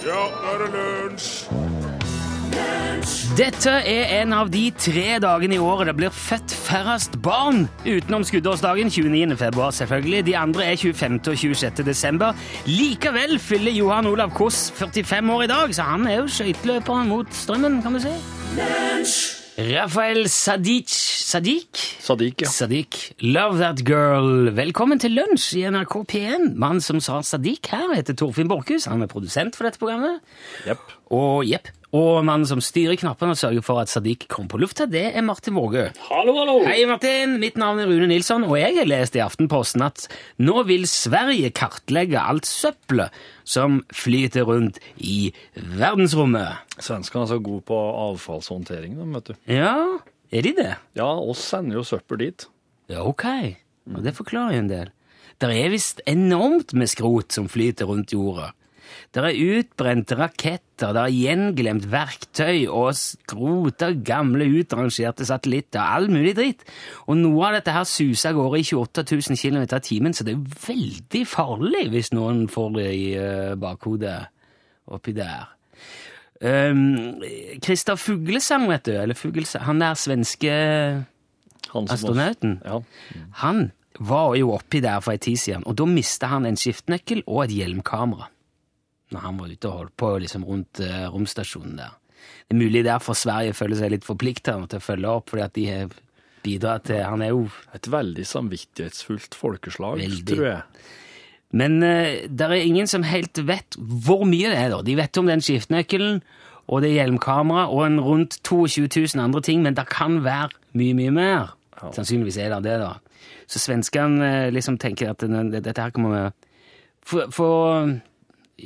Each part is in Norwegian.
Ja, nå er det lunsj! Dette er en av de tre dagene i året det blir født færrest barn, utenom skuddårsdagen 29. februar, selvfølgelig. De andre er 25. og 26. desember. Likevel fyller Johan Olav Koss 45 år i dag, så han er jo skøyteløperen mot strømmen, kan du si. Rafael Sadiq Sadiq? Sadiq, ja. Sadiq. Love That Girl. Velkommen til lunsj i NRK P1. Mannen som sa Sadiq her, heter Torfinn Borchhus. Han er produsent for dette programmet. Yep. Og jepp. Og mannen som styrer knappene og sørger for at Sadiq kommer på lufta, det er Martin Vågø. Hallo, hallo! Hei, Martin. Mitt navn er Rune Nilsson, og jeg har lest i Aftenposten at nå vil Sverige kartlegge alt søppelet som flyter rundt i verdensrommet. Svenskene er så gode på avfallshåndtering, de, vet du. Ja, er de det? Ja, oss sender jo søppel dit. Ja, ok. Og det forklarer jo en del. Det er visst enormt med skrot som flyter rundt jorda. Det er utbrente raketter, det er gjenglemt verktøy og skrota gamle utrangerte satellitter, all mulig dritt. Og noe av dette her suser av gårde i 28 000 km i timen, så det er veldig farlig hvis noen får det i uh, bakhodet oppi der. Um, Christer Fuglesang, vet du, eller Fuglesang, han der svenske astronauten, Ja. han var jo oppi der for en tid siden, og da mista han en skiftenøkkel og et hjelmkamera. Når han var ute og holdt på liksom rundt eh, romstasjonen der. Det er mulig derfor Sverige føler seg litt forplikta til å følge opp, fordi at de har bidratt til Han er jo Et veldig samvittighetsfullt folkeslag, Veldig. tror jeg. Men uh, det er ingen som helt vet hvor mye det er, da. De vet om den skiftenøkkelen og det hjelmkameraet og en rundt 22 000 andre ting, men det kan være mye, mye mer. Ja. Sannsynligvis er det det, da. Så svenskene eh, liksom tenker at dette her kommer vi få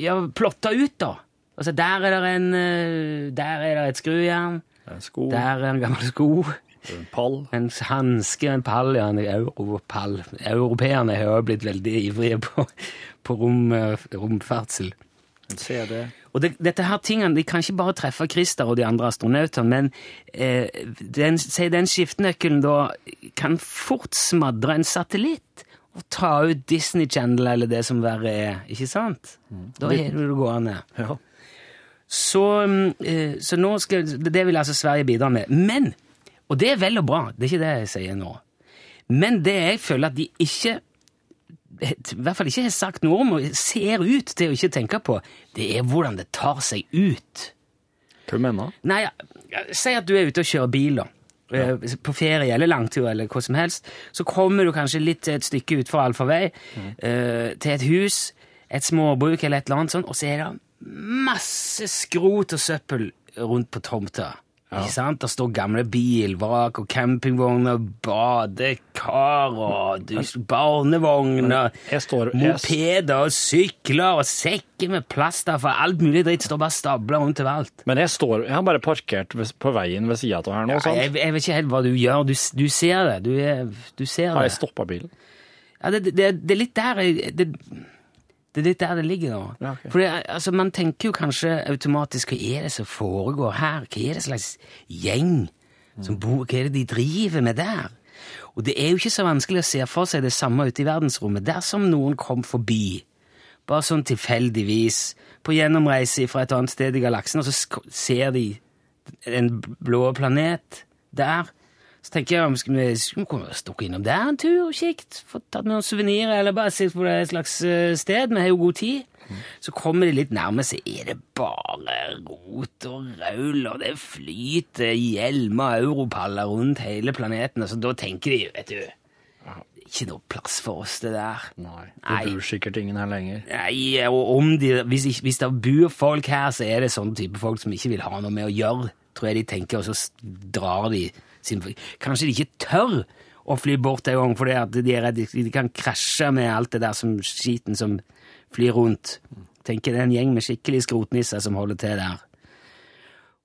ja, plotta ut, da. Altså, der er det en eh, Der er det et skrujern. Sko, Der er en gammel sko. en pall. En hanske, en pall, ja, en europall. Europeerne har jo blitt veldig ivrige på, på rom, eh, romferdsel. CD. Og det, dette her tingene, de kan ikke bare treffe Christer og de andre astronautene, men eh, den, den skiftenøkkelen da kan fort smadre en satellitt og ta ut Disney Channel eller det som verre er, ikke sant? Da er det det gående. Ja. Så, mm, eh, så nå skal, det vil altså Sverige bidra med. Men, og det er vel og bra, det er ikke det jeg sier nå, men det jeg føler at de ikke i hvert fall ikke har sagt noe om, og ser ut til å ikke tenke på, det er hvordan det tar seg ut. Hva mener du? Nei, Si at du er ute og kjører bil, da. Eh, På ferie eller langtur eller hva som helst. Så kommer du kanskje litt et stykke utfor allfarvei, eh, til et hus, et småbruk eller et eller annet sånt, og så er det masse skrot og søppel rundt på tomta. Ikke sant? Der står gamle bilvrak og campingvogner, badekar og barnevogner, mopeder og sykler og sekker med plaster for alt mulig dritt står bare stabla rundt overalt. Men jeg står Jeg har bare parkert på veien ved sida av her nå, Ja, sant? jeg, jeg vet ikke helt hva du gjør. Du, du ser det. Du, du ser Har jeg det. stoppa bilen? Ja, det, det, det er litt der jeg, det, det er litt der det ligger nå. Ja, okay. For altså, man tenker jo kanskje automatisk hva er det som foregår her? Hva er det slags gjeng som bor Hva er det de driver med der? Og det er jo ikke så vanskelig å se for seg det samme ute i verdensrommet. Dersom noen kom forbi, bare sånn tilfeldigvis, på gjennomreise fra et annet sted i galaksen, og så ser de en blå planet der, så tenker jeg om vi skulle stukke innom der en tur og kikket, få tatt noen suvenirer, eller bare sett på det et slags eh, sted. Vi har jo god tid. Så kommer de litt nærme, så er det bare rot og raul, og det flyter hjelmer og europaller rundt hele planeten. Så da tenker de, vet du Ikke noe plass for oss, det der. Nei. Det bor sikkert ingen her lenger. Nei, og om de, hvis, hvis det bor folk her, så er det sånne type folk som ikke vil ha noe med å gjøre, tror jeg de tenker, og så drar de sin Kanskje de ikke tør å fly bort en gang, fordi at de er redde de kan krasje med alt det der som skiten som flyr rundt. Tenker det er en gjeng med skikkelig skrotnisser som holder til der.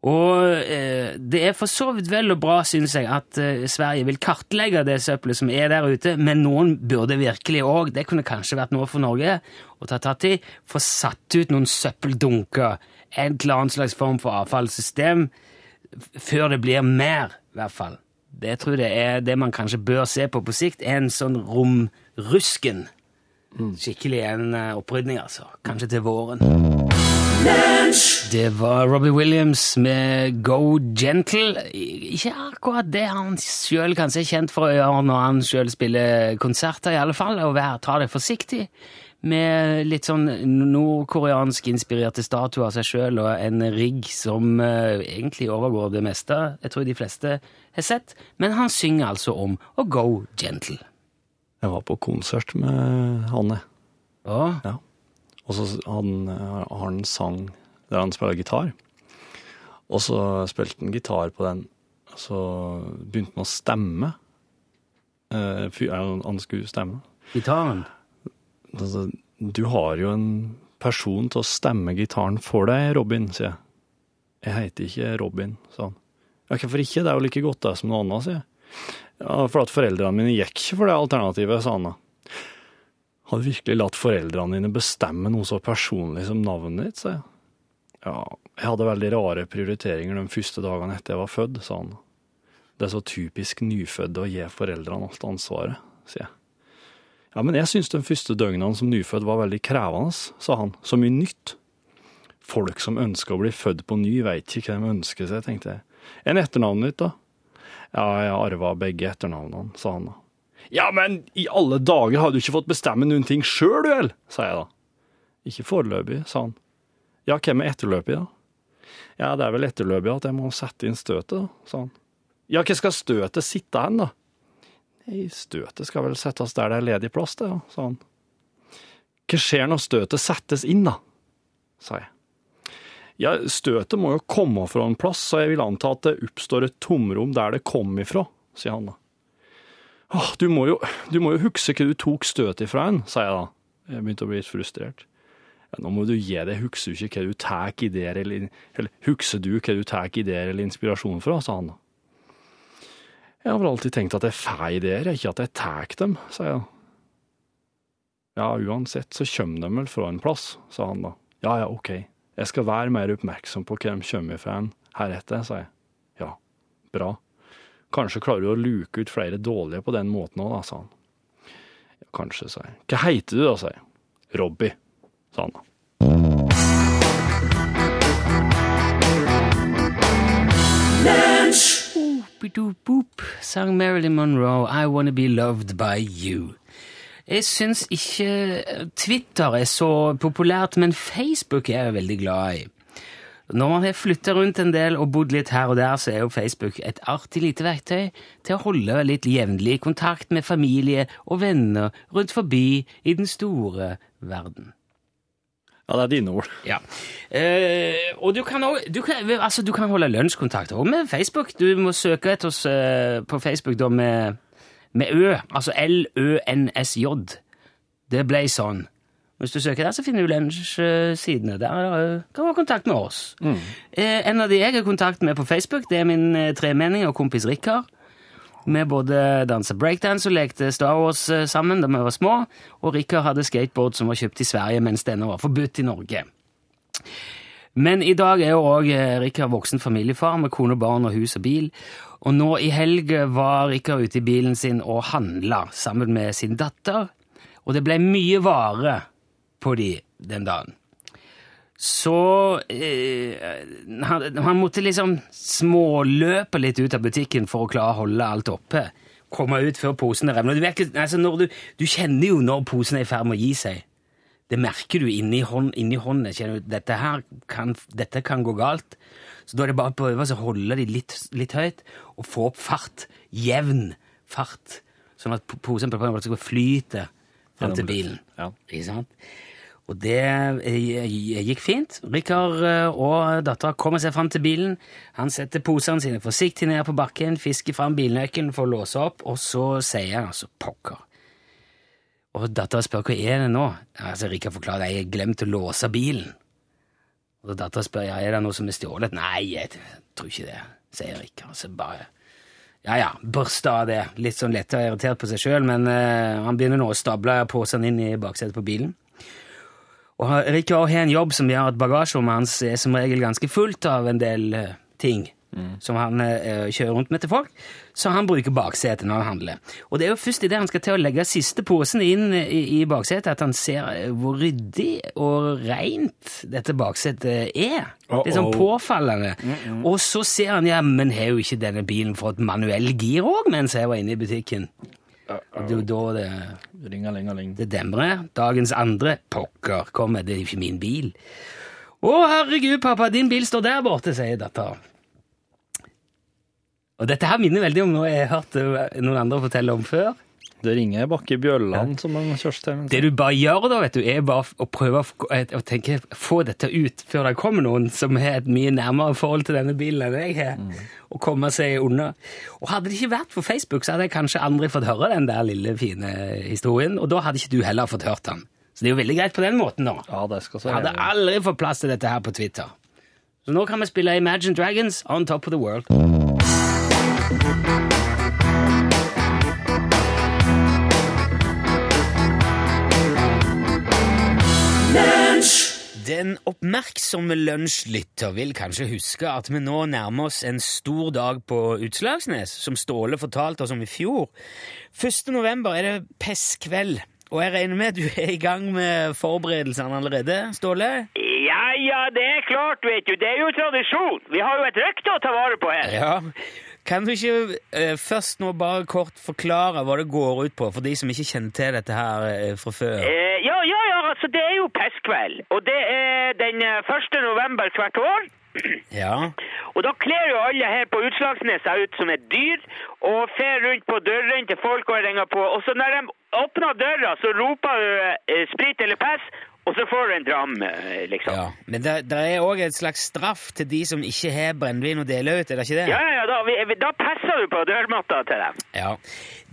Og eh, det er for så vidt vel og bra, syns jeg, at eh, Sverige vil kartlegge det søppelet som er der ute, men noen burde virkelig òg, det kunne kanskje vært noe for Norge å ta tatt i, få satt ut noen søppeldunker, en eller annen slags form for avfallssystem, før det blir mer, hvert fall. Det jeg tror jeg er det man kanskje bør se på på sikt, er en sånn romrusken. Skikkelig en eh, opprydning, altså. Kanskje til våren. Det var Robbie Williams med Go Gentle. Ikke akkurat det han sjøl kanskje er kjent for å gjøre når han sjøl spiller konserter, i alle fall. Å ta det forsiktig med litt sånn nordkoreansk inspirerte statuer av seg sjøl og en rigg som uh, egentlig overgår det meste jeg tror de fleste har sett. Men han synger altså om å go gentle. Jeg var på konsert med Hanne. Å, Ja. Og så han, har han en sang der han spiller gitar. Og så spilte han gitar på den, og så begynte han å stemme. Eh, han skulle stemme. gitaren. Altså, du har jo en person til å stemme gitaren for deg, Robin, sier jeg. Jeg heter ikke Robin, sa han. Ja, hvorfor ikke? Det er jo like godt det som noe annet, sier jeg. Ja, for at foreldrene mine gikk ikke for det alternativet, sa han da. Har du virkelig latt foreldrene dine bestemme noe så personlig som navnet ditt, sa jeg. Ja, jeg hadde veldig rare prioriteringer de første dagene etter jeg var født, sa han. Det er så typisk nyfødte å gi foreldrene alt ansvaret, sier jeg. Ja, men jeg syns de første døgnene som nyfødt var veldig krevende, sa han. Så mye nytt. Folk som ønsker å bli født på ny, veit ikke hva de ønsker seg, tenkte jeg. Enn etternavnet ditt, da? Ja, jeg arva begge etternavnene, sa han da. Ja, men i alle dager har du ikke fått bestemme noen ting sjøl, du vel? sa jeg da. Ikke foreløpig, sa han. Ja, hvem er etterløpig, da? Ja, det er vel etterløpig at jeg må sette inn støtet, da, sa han. Ja, hva skal støtet sitte hen, da? Nei, støtet skal vel settes der det er ledig plass, det, sa han. Hva skjer når støtet settes inn, da? sa jeg. Ja, støtet må jo komme fra en plass, så jeg vil anta at det oppstår et tomrom der det kom ifra, sier han da. Åh, du må jo, du må jo huske hva du tok støtet ifra en, sa jeg da. Jeg begynte å bli litt frustrert. Ja, nå må du gi deg, husker du ikke hva du tar ideer eller, eller du hva du tar ideer eller inspirasjon fra, sa han da. Jeg har vel alltid tenkt at jeg får ideer, ikke at jeg tar dem, sa jeg. Ja, uansett så kommer de vel fra en plass, sa han da. Ja, ja, ok. Jeg skal være mer oppmerksom på hva de kommer fra heretter, sa jeg. Ja, bra. Kanskje klarer du å luke ut flere dårlige på den måten òg, da, sa han. Ja, kanskje, sa jeg. Hva heter du da, sa jeg. Robbie, sa han da. Boop-a-doop-boop, sang Marilyn Monroe, I Wanna Be Loved By You. Jeg syns ikke Twitter er så populært, men Facebook er jeg veldig glad i. Når man har flytta rundt en del og bodd litt her og der, så er jo Facebook et artig lite verktøy til å holde litt jevnlig kontakt med familie og venner rundt forbi i den store verden. Ja, det er dine ord. Ja. Eh, og du kan, også, du, kan, altså, du kan holde lunsjkontakt òg med Facebook. Du må søke etter oss eh, på Facebook da med, med Ø, altså L-Ø-N-S-J. Det ble sånn. Hvis du søker der, så finner du lunsjsidene. Der kan du ha kontakt med oss. Eh, en av de jeg har kontakt med på Facebook, det er min eh, tremenning og kompis Rikard. Vi både dansa breakdance og lekte Star Wars eh, sammen da vi var små, og Rikard hadde skateboard som var kjøpt i Sverige mens denne var forbudt i Norge. Men i dag er jo òg Rikard voksen familiefar med kone, barn og hus og bil. Og nå i helg var Rikard ute i bilen sin og handla sammen med sin datter. Og det ble mye vare på de den dagen. Så eh, han, han måtte liksom småløpe litt ut av butikken for å klare å holde alt oppe. Komme ut før posene revner. Du, altså du, du kjenner jo når posen er i ferd med å gi seg. Det merker du inni, hånd, inni hånden. Kjenner du, dette her kan, dette kan gå galt. Så da er det bare å prøve å holde de litt, litt høyt og få opp fart. Jevn fart. Sånn at po- posen på en måte skal flyte frem til bilen. Ja. Ikke sant? Og det eh, gikk fint. Rikard eh, og dattera kommer seg fram til bilen. Han setter posene sine forsiktig ned på bakken, fisker fram bilnøkkelen for å låse opp, og så sier han altså 'pokker'. Og dattera spør hva er det nå. Altså, Rikard forklarer jeg har glemt å låse bilen. Og dattera spør ja, er det noe som er stjålet. Nei, jeg tror ikke det, sier Rikard. Så bare ja ja, børsta av det. Litt sånn lett og irritert på seg sjøl, men uh, han begynner nå å stable posene inn i baksetet på bilen. Og Rikard har en jobb som gjør at bagasjerommet hans er som regel ganske fullt av en del ting ting som han uh, kjører rundt med til folk, så han bruker baksetet når han handler. Og det er jo først idet han skal til å legge siste posen inn i, i baksetet, at han ser eh, hvor ryddig og rent dette baksetet er. Det er sånn påfallende. Mm påfallende. Og så ser han ja, men har jo ikke denne bilen fått manuell gir òg mens jeg var inne i butikken? Og Det er jo da det Ringalingaling. det demrer. Dagens andre pokker kommer, det er ikke min bil. Å, herregud, pappa, din bil står der borte, sier datteren. Og dette her minner veldig om noe jeg har hørt noen andre fortelle om før. Det ringer bak i bjøllene, som en Kjørstheim Det du bare gjør da, vet du, er bare å prøve å, tenke, få dette ut før det kommer noen som har et mye nærmere forhold til denne bilen enn jeg har, og komme seg unna. Og hadde det ikke vært for Facebook, så hadde jeg kanskje aldri fått høre den der lille, fine historien, og da hadde ikke du heller fått hørt den. Så det er jo veldig greit på den måten da. Ja, det skal så Jeg hadde aldri fått plass til dette her på Twitter. Så nå kan vi spille Imagine Dragons on top of the world. Den oppmerksomme lunsjlytter vil kanskje huske at vi nå nærmer oss en stor dag på Utslagsnes, som Ståle fortalte oss om i fjor. 1. november er det pestkveld, og jeg regner med at du er i gang med forberedelsene allerede, Ståle? Ja, ja, det er klart, vet du. Det er jo tradisjon. Vi har jo et rykte å ta vare på her. Ja. Kan du ikke eh, først nå bare kort forklare hva det går ut på, for de som ikke kjenner til dette her eh, fra før? Eh, ja, ja, ja, altså det er jo pestkveld. Og det er den eh, 1. november hvert år. Ja. Og da kler jo alle her på Utslagsnes seg ut som et dyr, og fer rundt på dørene til folk og ringer på. Og så når de åpner døra, så roper du eh, sprit eller pess', og så får du en dram, eh, liksom. ja. Men det, det er òg et slags straff til de som ikke har brennevin å dele ut, er det ikke det? Ja, ja, da, vi, vi- da passer du på dørmatta til dem. Ja.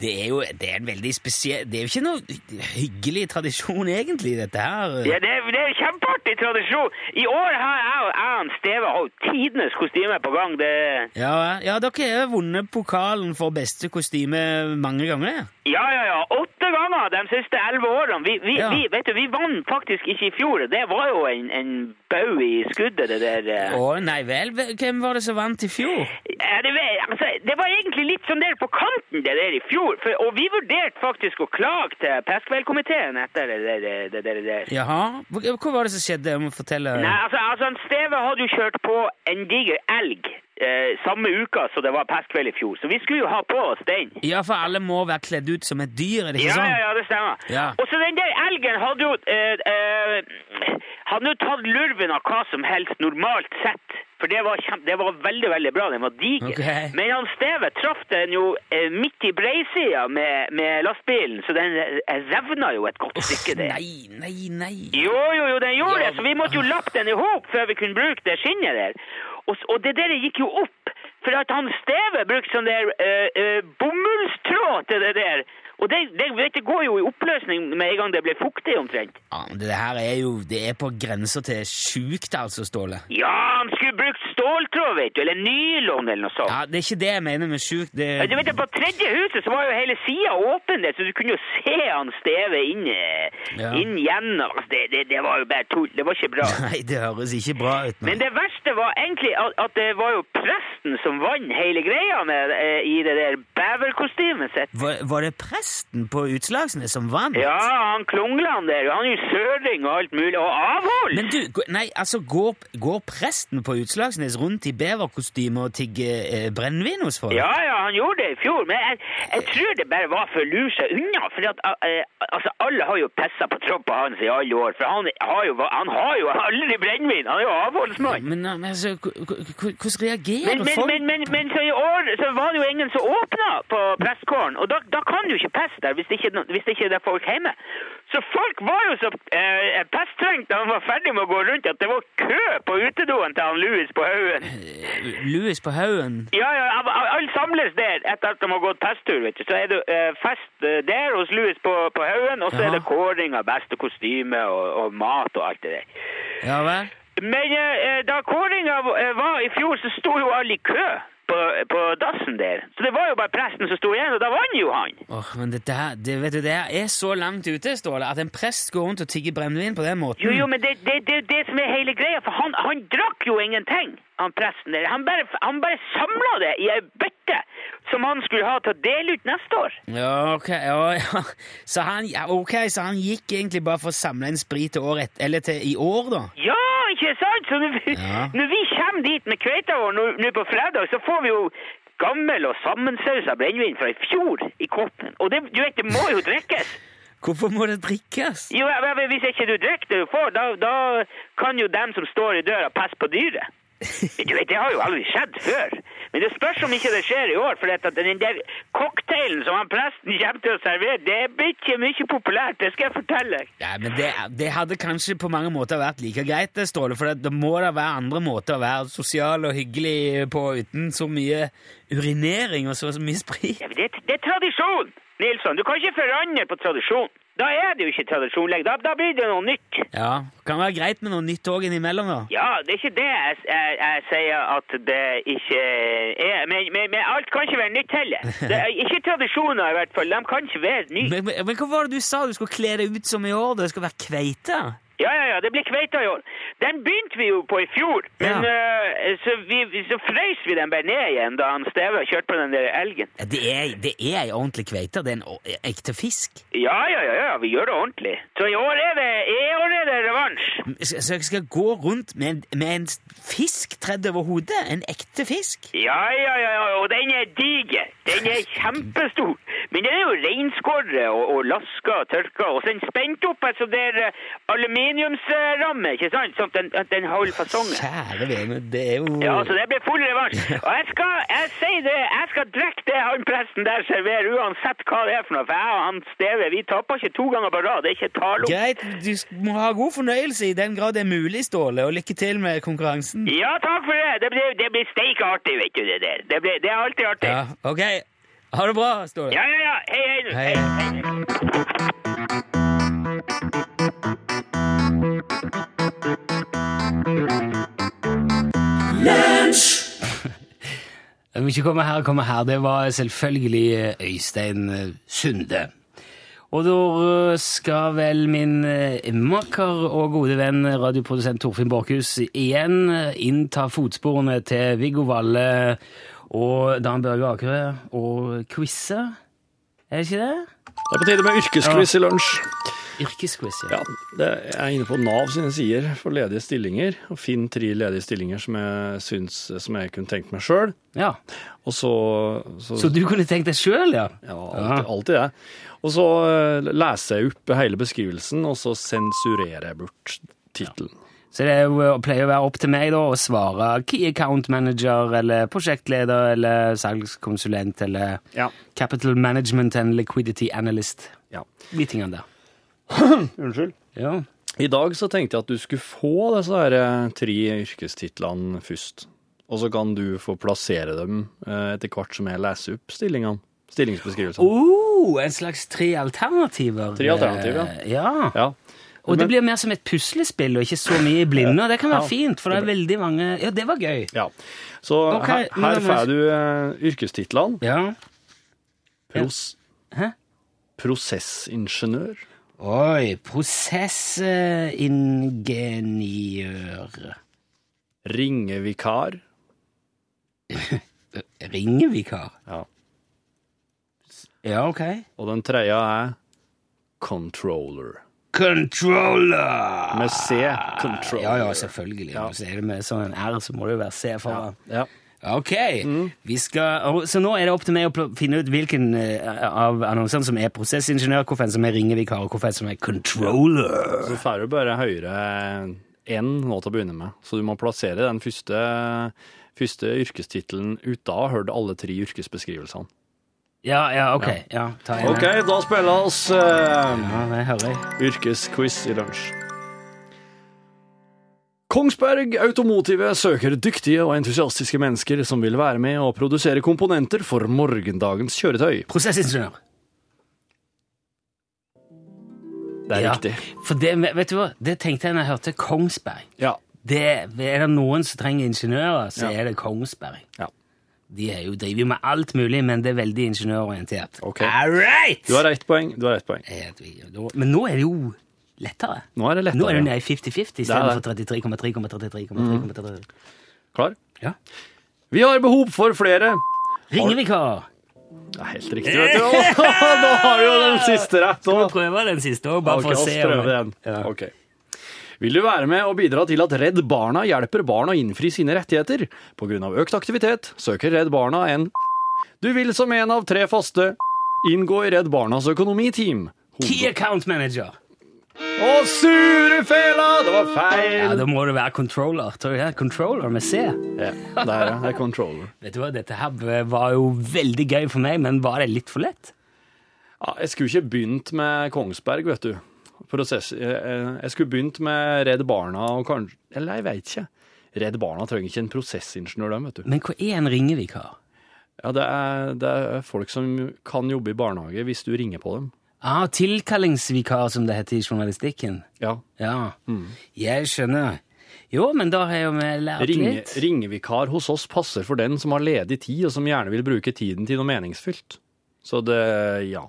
Det er jo det er en veldig spesiell Det er jo ikke noe hyggelig tradisjon, egentlig, dette her. Ja, det er, det er en kjempeartig tradisjon. I år har jeg og Ann Steve har tidenes kostyme på gang. Det, Ja, ja, dere har vunnet pokalen for beste kostyme mange ganger. ja, ja, ja. Åtte ganger de siste elleve årene. Vi, vi, Ja. vi, vet du, vi vant faktisk ikke i fjor. Det var jo en, en bau i skuddet, det der. eh. Å, nei vel. Hvem var det som vant i fjor? Ja, det, altså, det var egentlig litt sånn der på kanten, det der i fjor. For, og vi vurderte faktisk å klage til Peskveldkomiteen etter det det, Det, det. Jaha. Hva, var det som skjedde? Jeg må fortelle. Nei, altså, altså Steve hadde jo kjørt på en diger elg eh, samme uka som det var pestkveld i fjor, så vi skulle jo ha på oss den. Ja, for alle må være kledd ut som et dyr, er det ikke Ja, sånn? ja, ja, det stemmer. Ja. Og så den der elgen hadde jo eh, eh, hadde jo tatt lurven av hva som helst normalt sett. For det var, kjempe, det var veldig, veldig bra. Den var diger. Okay. Men han Steve traff den jo eh, midt i breisida med, med lastbilen, så den eh, revna jo et godt stykke der. Nei, nei, nei. Jo, jo, jo, den gjorde Ja, det, så vi måtte jo lappe den i hop før vi kunne bruke det skinnet der. Og, og det der gikk jo opp, for at han Steve brukte sånn der eh, eh, bomullstråd til det der. Og det, det, vet, det går jo i oppløsning med en gang det blir fuktig omtrent. Ja, men det her er jo Det er på grensa til sjukt, altså, Ståle. Ja, han skulle brukt ståltråd, vet du, eller nylon eller noe sånt. Ja, Det er ikke det jeg mener med sjukt. Det Ja, Du vet, På tredje huset så var jo hele sida åpen der, så du kunne jo se han Steve inn, eh, Ja. inn gjennom. Altså, det, det, det var jo bare tull. Det var ikke bra. Nei, det høres ikke bra ut. nå. Men det verste var egentlig at, at det var jo presten som vant hele greia med, eh, i det der beverkostymet sitt. Var, var det presten på Utslagsnes som vant? Ja, han Klungland der. Han er jo søring og alt mulig. Og avhold! Men du, nei, altså, går, går presten på Utslagsnes rundt i beverkostyme og tigger eh, brennevin hos folk? Ja, ja, han gjorde det i fjor, men jeg, jeg tror det bare var for å lure seg unna. For at, eh, altså, alle har jo pissa på troppa hans i alle år, for han har jo, han har jo aldri brennevin. Han er jo avholdsmann. Men, men altså, hvordan reagerer Men, men, folk? men, men, men så i år så var det jo ingen som åpna på prestkåren, og da, da kan du ikke peste der hvis ikke, hvis det er folk hjemme. Så folk var jo så eh, pesttrengt da han var ferdig med å gå rundt at det var kø på utedoen til han Louis på Haugen. Louis på haugen? Ja, ja, alle samles der etter at de har gått pesttur, vet du. Så er det eh, fest eh, der hos Louis på, på Haugen, og så ja. er det kåring av beste kostyme og, og mat og alt det der. Ja vel? Men eh, da kåringa eh, var i fjor, så sto jo alle i kø på, på dassen der. Så det var jo bare presten som sto igjen, og da vant jo han. Åh, men det der, det, vet du, det er så langt ute, Ståle, at en prest går rundt og tigger brennevin på den måten. Jo, jo, men det det, det, det som er hele greia, for han, han drakk jo ingenting, han presten der. Han bare, han bare samla det i ei bøtte som han skulle ha til å dele ut neste år. Ja, ok, ja, ja. Så han, ja, okay, så han gikk egentlig bare for å samle en sprit til året, eller til i år, da? Ja, ikke sant? Så når vi, Ja. når vi kommer dit med kveita vår nå på fredag, så får vi jo gammel og sammensausa brennevin fra i fjor i koppen. Og det, du vet, det må jo drikkes. Hvorfor må det drikkes? Jo, Hvis ikke du drikker det du får, da, da kan jo dem som står i døra, passe på dyret. Du vet, Det har jo aldri skjedd før. Men det spørs om ikke det skjer i år. For at den der cocktailen som han presten kommer til å servere, det blir ikke mye populært. Det skal jeg fortelle deg. Ja, men det, det hadde kanskje på mange måter vært like greit, det, Ståle, for det, det må da være andre måter å være sosial og hyggelig på uten så mye urinering og så, så mye sprit. Ja, det, det er tradisjon, Nilsson. Du kan ikke forandre på tradisjon. Da er det jo ikke tradisjon lenger. Da, da blir det noe nytt. Ja, kan være greit med noe nytt òg innimellom, da. Ja, det er ikke det jeg, jeg, jeg sier at det ikke er. Men, men, men alt kan ikke være nytt heller. Det er ikke tradisjoner i hvert fall. De kan ikke være nye. Men, men, men hva var det du sa? Du skulle kle deg ut som i år? Det skal være kveite? Ja, ja, ja, det blir kveita i år. Den begynte vi jo på i fjor, men eh, så, vi, så frøs vi den bare ned igjen da han Steve kjørte på den der elgen. Ja, det er, det er ei ordentlig kveite. Det er en ekte fisk. Ja, ja, ja, ja, vi gjør det ordentlig. Så i år er det, år er det revansj. Så så jeg skal gå rundt med, en- med en fisk tredd over hodet? En ekte fisk? Ja, ja, ja, ja, og den er diger. Den er kjempestor. Men den er jo reinskåret og, og laska og tørka, og så er den spent opp altså det der eh, aluminiumsramme, ikke sant? Sånn at den, at den holder fasongen. Kjære vene, det er jo Ja, så det blir full revansj. Og jeg skal, jeg sier det, jeg skal drikke det han presten der serverer, uansett hva det er for noe. For jeg og han Steve, vi tapper ikke to ganger på rad. Det er ikke tale om. Greit, du må ha god fornøyelse i den grad det er mulig, Ståle, og lykke til med konkurransen. Ja, takk for det. Det blir, det blir steik artig, vet du det der. Det, blir, det er alltid artig. Ja, ok. Ha det bra, Ståle. Ja, ja, ja. Hei, hei. Hei. hei. Vil ikke komme her, komme her. Det var selvfølgelig eh, Øystein eh, Sunde. Og da eh, skal vel min makker og gode venn radioprodusent Torfinn Borchhus igjen innta fotsporene til Viggo Valle og Dan Børge Akerø og quize. Er det ikke det? Det er på tide med yrkesquiz i lunsj. Yrkesquiz, Ja, det jeg er inne på Nav sine sider for ledige stillinger, og finn tre ledige stillinger som jeg syns som jeg kunne tenkt meg sjøl. ja. Og så, så, Så du kunne tenkt deg sjøl, ja? Ja, alltid, alltid det. Og så eh, leser jeg opp hele beskrivelsen, og så sensurerer jeg bort tittelen. Så det er jo, pleier å være opp til meg da å svare key account manager eller prosjektleder eller salgskonsulent eller Ja. capital management and liquidity analyst. ja. De tingene der. Unnskyld. Ja. I dag så tenkte jeg at du skulle få disse her eh, tre yrkestitlene først. Og så kan du få plassere dem eh, etter hvert som jeg leser opp stillingene. Stillingsbeskrivelsene. Oh, en slags tre alternativer. Tre alternativer, ja. ja. Ja. Og det blir mer som et puslespill og ikke så mye i blinde. og Det kan være Ja. fint, for det er veldig mange Ja, det var gøy. ja. Så okay, her, her får du uh, yrkestitlene. Ja. Pros Hæ? Prosessingeniør. Oi. Prosessingeniør. Ringevikar. Ringevikar. Ja. Ja, ok. Og den tredje er controller. Controller! Med C. Controller. Ja, ja, selvfølgelig. Ja. Så er det med sånn en R, så må det jo være C foran. Ja. Ok, vi skal, så nå er det opp til meg å pl- finne ut hvilken eh, av annonsene som er prosessingeniør, hvilken som er ringevikar, og hvilken som er controller. Så får du bare høyere enn nå til å begynne med. Så du må plassere den første, første yrkestittelen ut Da ha hørt alle tre yrkesbeskrivelsene. Ja, ja, ok. Ja, ta en. OK, da spiller oss uh, Ja, det hører jeg. yrkesquiz i lunsj. Kongsberg Automotive søker dyktige og entusiastiske mennesker som vil være med og produsere komponenter for morgendagens kjøretøy. Prosessingeniør. Det er Ja, riktig. For det, vet du hva, det tenkte jeg når jeg hørte Kongsberg. Ja, Det, er det noen som trenger ingeniører, så Ja. er det Kongsberg. Ja. De er jo, driver jo med alt mulig, men det er veldig ingeniørorientert. Okay. All right! Du har ett poeng. Du har ett poeng. Men nå er det jo lettere. Nå er det lettere. Nå er det nede i 50-50 Det er istedenfor det. 33,33,33,33. Klar? Ja. Vi har behov for flere. Ringevikar. Det er helt riktig, vet du. Nå har vi jo den siste rett. Skal vi prøve den siste òg, bare okay, for å se? Prøve den. Ja. Ok. Vil du være med og bidra til at Redd Barna hjelper barn å innfri sine rettigheter? Av økt aktivitet søker Redd Barna en Du vil som en av tre faste inngå i Redd Barnas økonomiteam. Key account manager. Å, sure fela! Det var feil! Ja, Da må det være controller. Tror jeg. er controller med C? Ja, det er Det er controller. Vet du hva, Dette her var jo veldig gøy for meg, men var det litt for lett? Ja, jeg skulle ikke begynt med Kongsberg, vet du. Prosess. Jeg, jeg- jeg skulle begynt med Redd Barna og kanskje Eller jeg veit ikke. Redd Barna trenger ikke en prosessingeniør, dem, vet du. Men hva er en ringevikar? Ja, det er, det er folk som kan jobbe i barnehage hvis du ringer på dem. Ah, tilkallingsvikar, som det heter i journalistikken. Ja. Ja, jeg skjønner. Jo, men da har jo vi lært Ringe, litt. ringevikar hos oss passer for den som har ledig tid, og som gjerne vil bruke tiden til noe meningsfylt. Så det ja.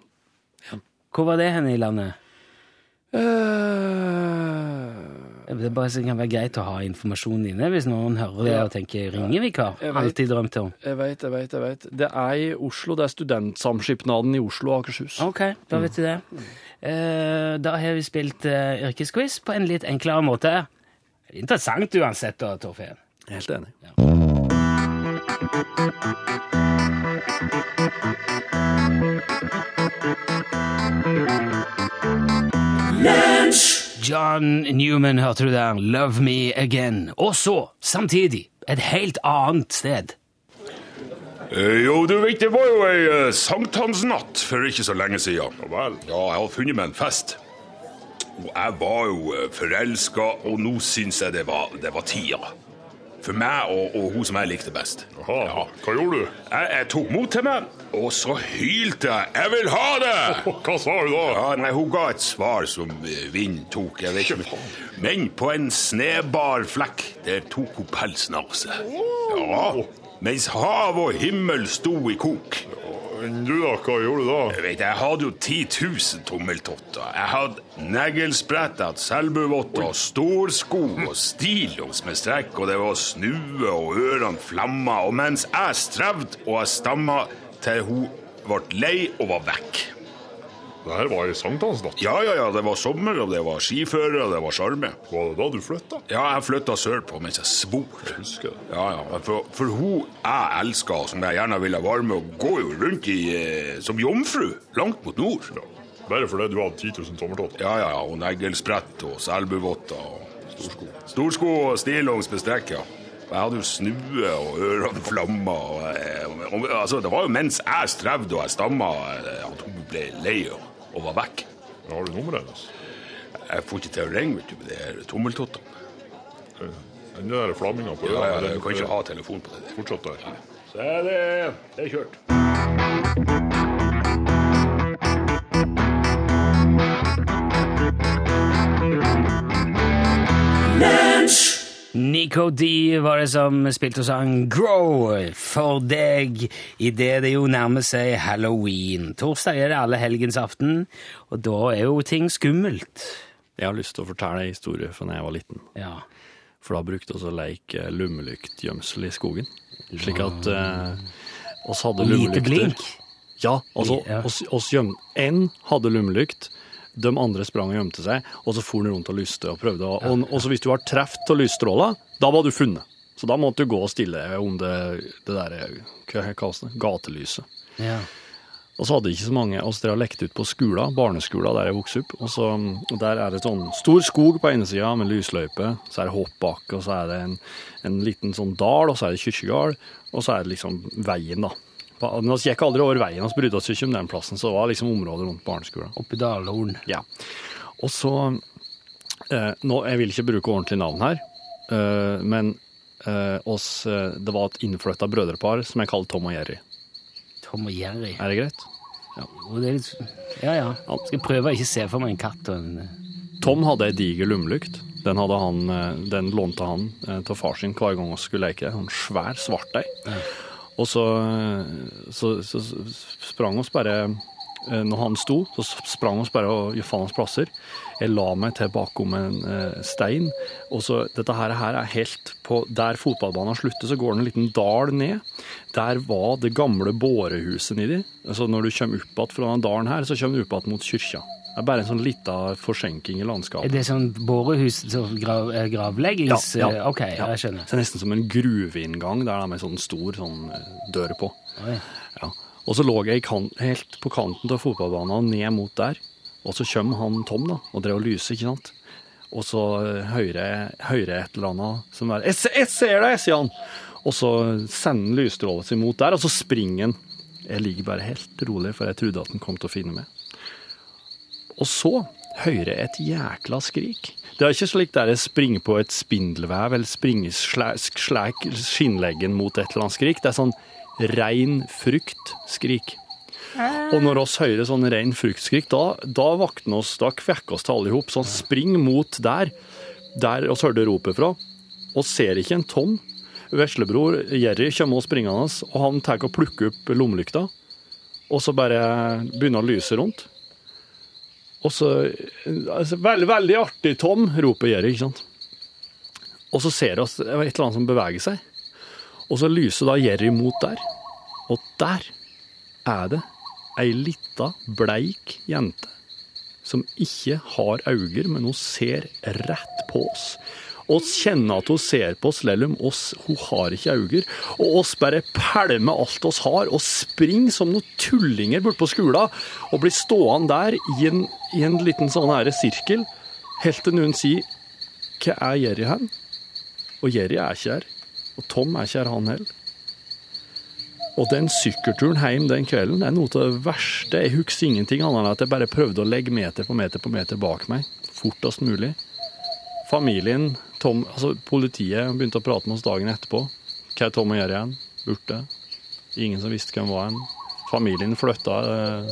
Hvor var det henne i landet? Eh, Det er bare så det kan være greit å ha informasjonen inne hvis noen hører det Ja. og tenker ringevikar. Alltid drømt om. Jeg veit, jeg veit, jeg veit. Det er i Oslo. Det er Studentsamskipnaden i Oslo og Akershus. Ok, da vet du det. Eh, da har vi spilt uh, yrkesquiz på en litt enklere måte. Interessant uansett, da, Torfinn. Helt enig. John Newman hørte du der, 'Love Me Again'. Og så, samtidig, et helt annet sted. Eh, Jo, du vet, det var jo ei uh, sankthansnatt for ikke så lenge siden. Ja vel? Ja, jeg hadde funnet meg en fest. Og jeg var jo uh, forelska, og nå syns jeg det var, det var tida. For meg og, og hun som jeg likte best. Jaha, hva gjorde du? Jeg, jeg tok mot til meg, og så hylte jeg 'Jeg vil ha det!' Hva sa du da? Ja, nei, Hun ga et svar som eh, vinden tok. jeg vet ikke. Men på en snebar flekk, der tok hun pelsen av seg. Ja, Mens hav og himmel sto i kok. Enn du da, hva gjorde du da? Jeg vet, jeg hadde jo 10 000 tommeltotter. Jeg hadde neglesprett, jeg hadde selbuvotter, storsko og stillongs med strekk, og det var snue og ørene flamma. Og mens jeg strevde og jeg stamma til hun ble lei og var vekk. Det her var i sankthansnatt. Ja, ja, ja, det var sommer, og det var skifører, og det var sjarme. Var det da du flytta? Ja, jeg flytta sørpå mens jeg svor. Husker det. Ja, ja, for, for hun jeg elska, som jeg gjerne ville være med, og går jo rundt i eh, som jomfru langt mot nord. Ja. Bare fordi du hadde 10 000 tommeltotter. Ja, ja, ja, og neglesprett og selbuvotter og storsko. Storsko og stillongs med strekk, ja. Jeg hadde jo snue og ørene flamma. Og, eh, og, altså, det var jo mens jeg strevde og jeg stamma, eh, at hun ble lei og, og var vekk. Ja, Har du nummeret hennes? Jeg får ikke til å ringe vet du, med de her tommeltottene. Den der flamminga på Ja, ja, Du kan ikke ha telefon på det. der. Fortsatt der. Så er det, det er kjørt. Nico D var det som spilte og sang 'Grow' for deg idet det jo nærmer seg halloween. Torsdag er det alle helgens aften, og da er jo ting skummelt. Jeg har lyst til å fortelle en historie fra da jeg var liten. Ja. For da brukte vi å leke lommelyktgjemsel i skogen. Slik at eh, oss hadde lommelykter. lite blink. Ja, altså, oss, oss gjem, en hadde lommelykt, de andre sprang og gjemte seg, og så for de rundt og lyste og prøvde. å- Og, og så hvis du var truffet av lysstråla, da var du funnet. Så da måtte du gå og stille om det, det der, hva kalles det, gatelyset. Ja. Og så hadde ikke så mange av oss har lekt ut på skolen, barneskolen der jeg vokste opp. Og, så, og der er det sånn stor skog på ene sida med lysløype, så er det hoppbakke, og så er det en, en liten sånn dal, og så er det kirkegård, og så er det liksom veien, da. Men vi gikk aldri over veien, vi brydde oss ikke om den plassen, så det var liksom området rundt barneskolen. Oppe i Dalhorn. Ja. Og så eh, nå, Jeg vil ikke bruke ordentlig navn her, eh, men eh, oss, eh, det var et innflytta brødrepar som jeg kaller Tom og Jerry. Tom og Jerry. Er det greit? Og det litt, ja, ja. Skal prøve å ikke se for meg en katt og en Tom hadde ei diger lommelykt, Den, han, eh, den lånte han eh, til far sin hver gang vi skulle leke. En svær svart ei. Og så, så, så sprang oss bare eh, Når han sto, så sprang oss bare og gjorde faen oss plasser. Jeg la meg til bakom en eh, stein. Og så, dette her, her er helt på Der fotballbanen slutter, så går det en liten dal ned. Der var det gamle bårehuset nedi. Så når du kommer opp igjen fra den dalen her, så kommer du opp igjen mot kyrkja. Det er bare en sånn lita forsenking i landskapet. Er det sånn bårehus, så grav, eh, gravleggings... Ja, ja. Ok, ja, jeg skjønner. Så det er nesten som en gruveinngang der det er med sånn stor sånn eh, dør på. Ja. Og så lå jeg kant, helt på kanten av fotballbanen ned mot der. Og så kommer han Tom da, og drev og lyser, ikke sant? Og så eh, hører jeg, et eller annet som er 'Jeg ser deg', sier han. Og så sender han lysstrålet sitt mot der, og så springer han. Jeg ligger bare helt rolig, for jeg trodde at han kom til å finne meg. Og så hører jeg et jækla skrik. Det er ikke slik der jeg springer på et spindelvev eller springer slæk, slæk skinnleggen mot et eller annet skrik. Det er sånn rein fruktskrik. Og når oss hører sånn rein fruktskrik, da, da vakner oss, da kvekker oss til alle i hop. Sånn spring mot der, der oss hørte ropet fra, og ser ikke en tom. Veslebror Jerry kommer og springende, og han tar og plukker opp lommelykta, og så bare begynner å lyse rundt. Og så altså, veldig, veldig artig, Tom, roper Jerry, ikke sant. Og så ser vi et eller annet som beveger seg. Og så lyser da Jerry mot der. Og der er det ei lita, bleik jente som ikke har øyne, men hun ser rett på oss. Oss kjenner at hun ser på oss, lell om hun har ikke øyne. Og oss bare pælmer alt oss har, og springer som noen tullinger bort på skolen, og blir stående der i en, i en liten sånn her sirkel, helt til noen sier Hva er Jerry hen? Og Jerry er ikke her. Og Tom er ikke her, han heller. Og den sykkelturen hjem den kvelden er noe av det verste. Jeg husker ingenting annet enn at jeg bare prøvde å legge meter på meter på meter bak meg, fortest mulig. Familien, Tom, altså politiet begynte å prate med oss dagen etterpå. Hva er Tom og gjøre igjen? Borte. Ingen som visste hvem var han. Familien flytta eh,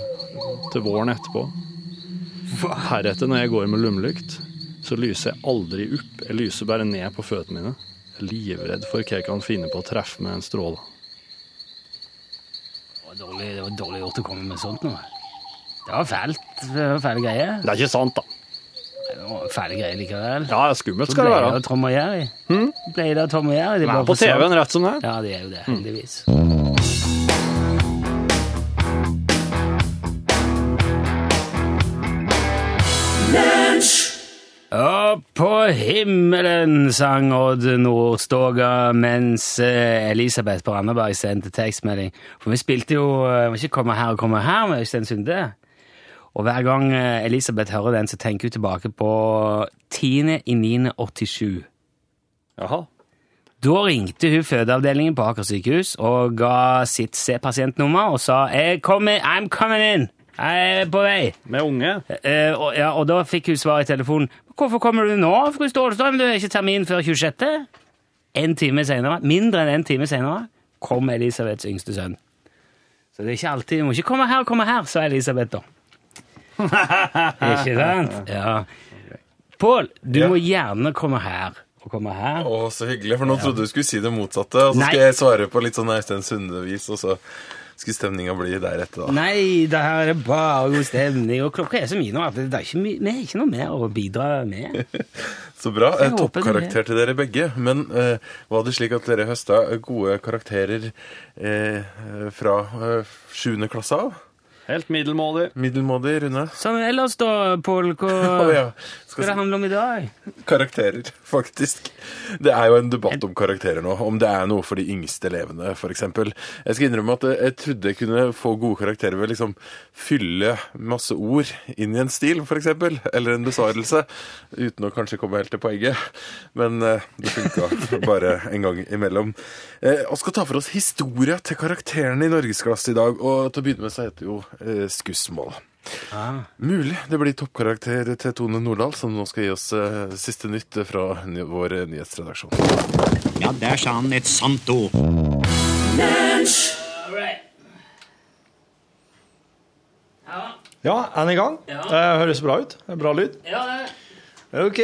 til våren etterpå. Heretter, når jeg går med lommelykt, så lyser jeg aldri opp. Jeg lyser bare ned på føttene mine. Jeg er livredd for hva jeg kan finne på å treffe med en stråle. Det var dårlig, det var dårlig gjort å komme med sånt nå. Det var fælt. Det var fæle greier. Det er ikke sant, da. Fæle greier likevel. Ja, skummelt skal det ble være. det Tom og Jerry. Ble det Tom og Jerry? De er på. TV-en, rett som det er. Ja, det er jo det, heldigvis. Opp på himmelen, sang Odd Nordstoga mens eh, Elisabeth på Randaberg sendte tekstmelding. For vi spilte jo vi Må ikke komme her og komme her med Øystein Sunde. Og hver gang eh, Elisabeth hører den, så tenker hun tilbake på 10.9.87. Jaha. Da ringte hun fødeavdelingen på Aker sykehus og ga sitt C-pasientnummer og sa «Jeg kommer, I'm coming in! Jeg er på vei! Med unge? Eh, og, ja, og da fikk hun svar i telefonen. Hvorfor kommer du nå, fru Stålstrøm? Du har ikke termin før 26. En time senere, mindre enn en time senere, kom Elisabeths yngste sønn. Så det er ikke alltid Du må ikke komme her, komme her, sa Elisabeth da. Ikke sant? Ja. Pål, du Ja. må gjerne komme her. Og komme her. Å, så hyggelig, for nå trodde du skulle si det motsatte. Og så Nei. skal jeg svare på litt sånn Øystein Sunde-vis, og så skulle stemninga bli deretter, da. Nei, det her er bare god stemning, og klokka er så mye nå at det er ikke, vi har ikke noe mer å bidra med. Så bra. Så Eh, Toppkarakter til dere begge. Men eh, var det slik at dere høsta gode karakterer eh, fra eh, sjuende klasse av? Helt middelmådig. Middelmådig, Rune? Sånn ellers da, Pål, hva oh, ja. Skal det handle om i dag? karakterer, faktisk. Det er jo en debatt om karakterer nå. Om det er noe for de yngste elevene, f.eks. Jeg skal innrømme at jeg trodde jeg kunne få gode karakterer ved liksom fylle masse ord inn i en stil, f.eks. Eller en besvarelse. Uten å kanskje komme helt til poenget. Men eh, det funka bare en gang imellom. Vi skal ta for oss historia til karakterene i norgesklasse i dag. Og til å begynne med så heter det jo eh, Skussmål. Mulig det blir toppkarakter til Tone Nordahl, som nå skal gi oss uh, siste nytt fra ny vår eh, nyhetsredaksjon. Ja, der sa han et sant ord. Ja, er den i gang? Ja. Det høres bra ut. Det er Bra lyd. Ja, det Ok.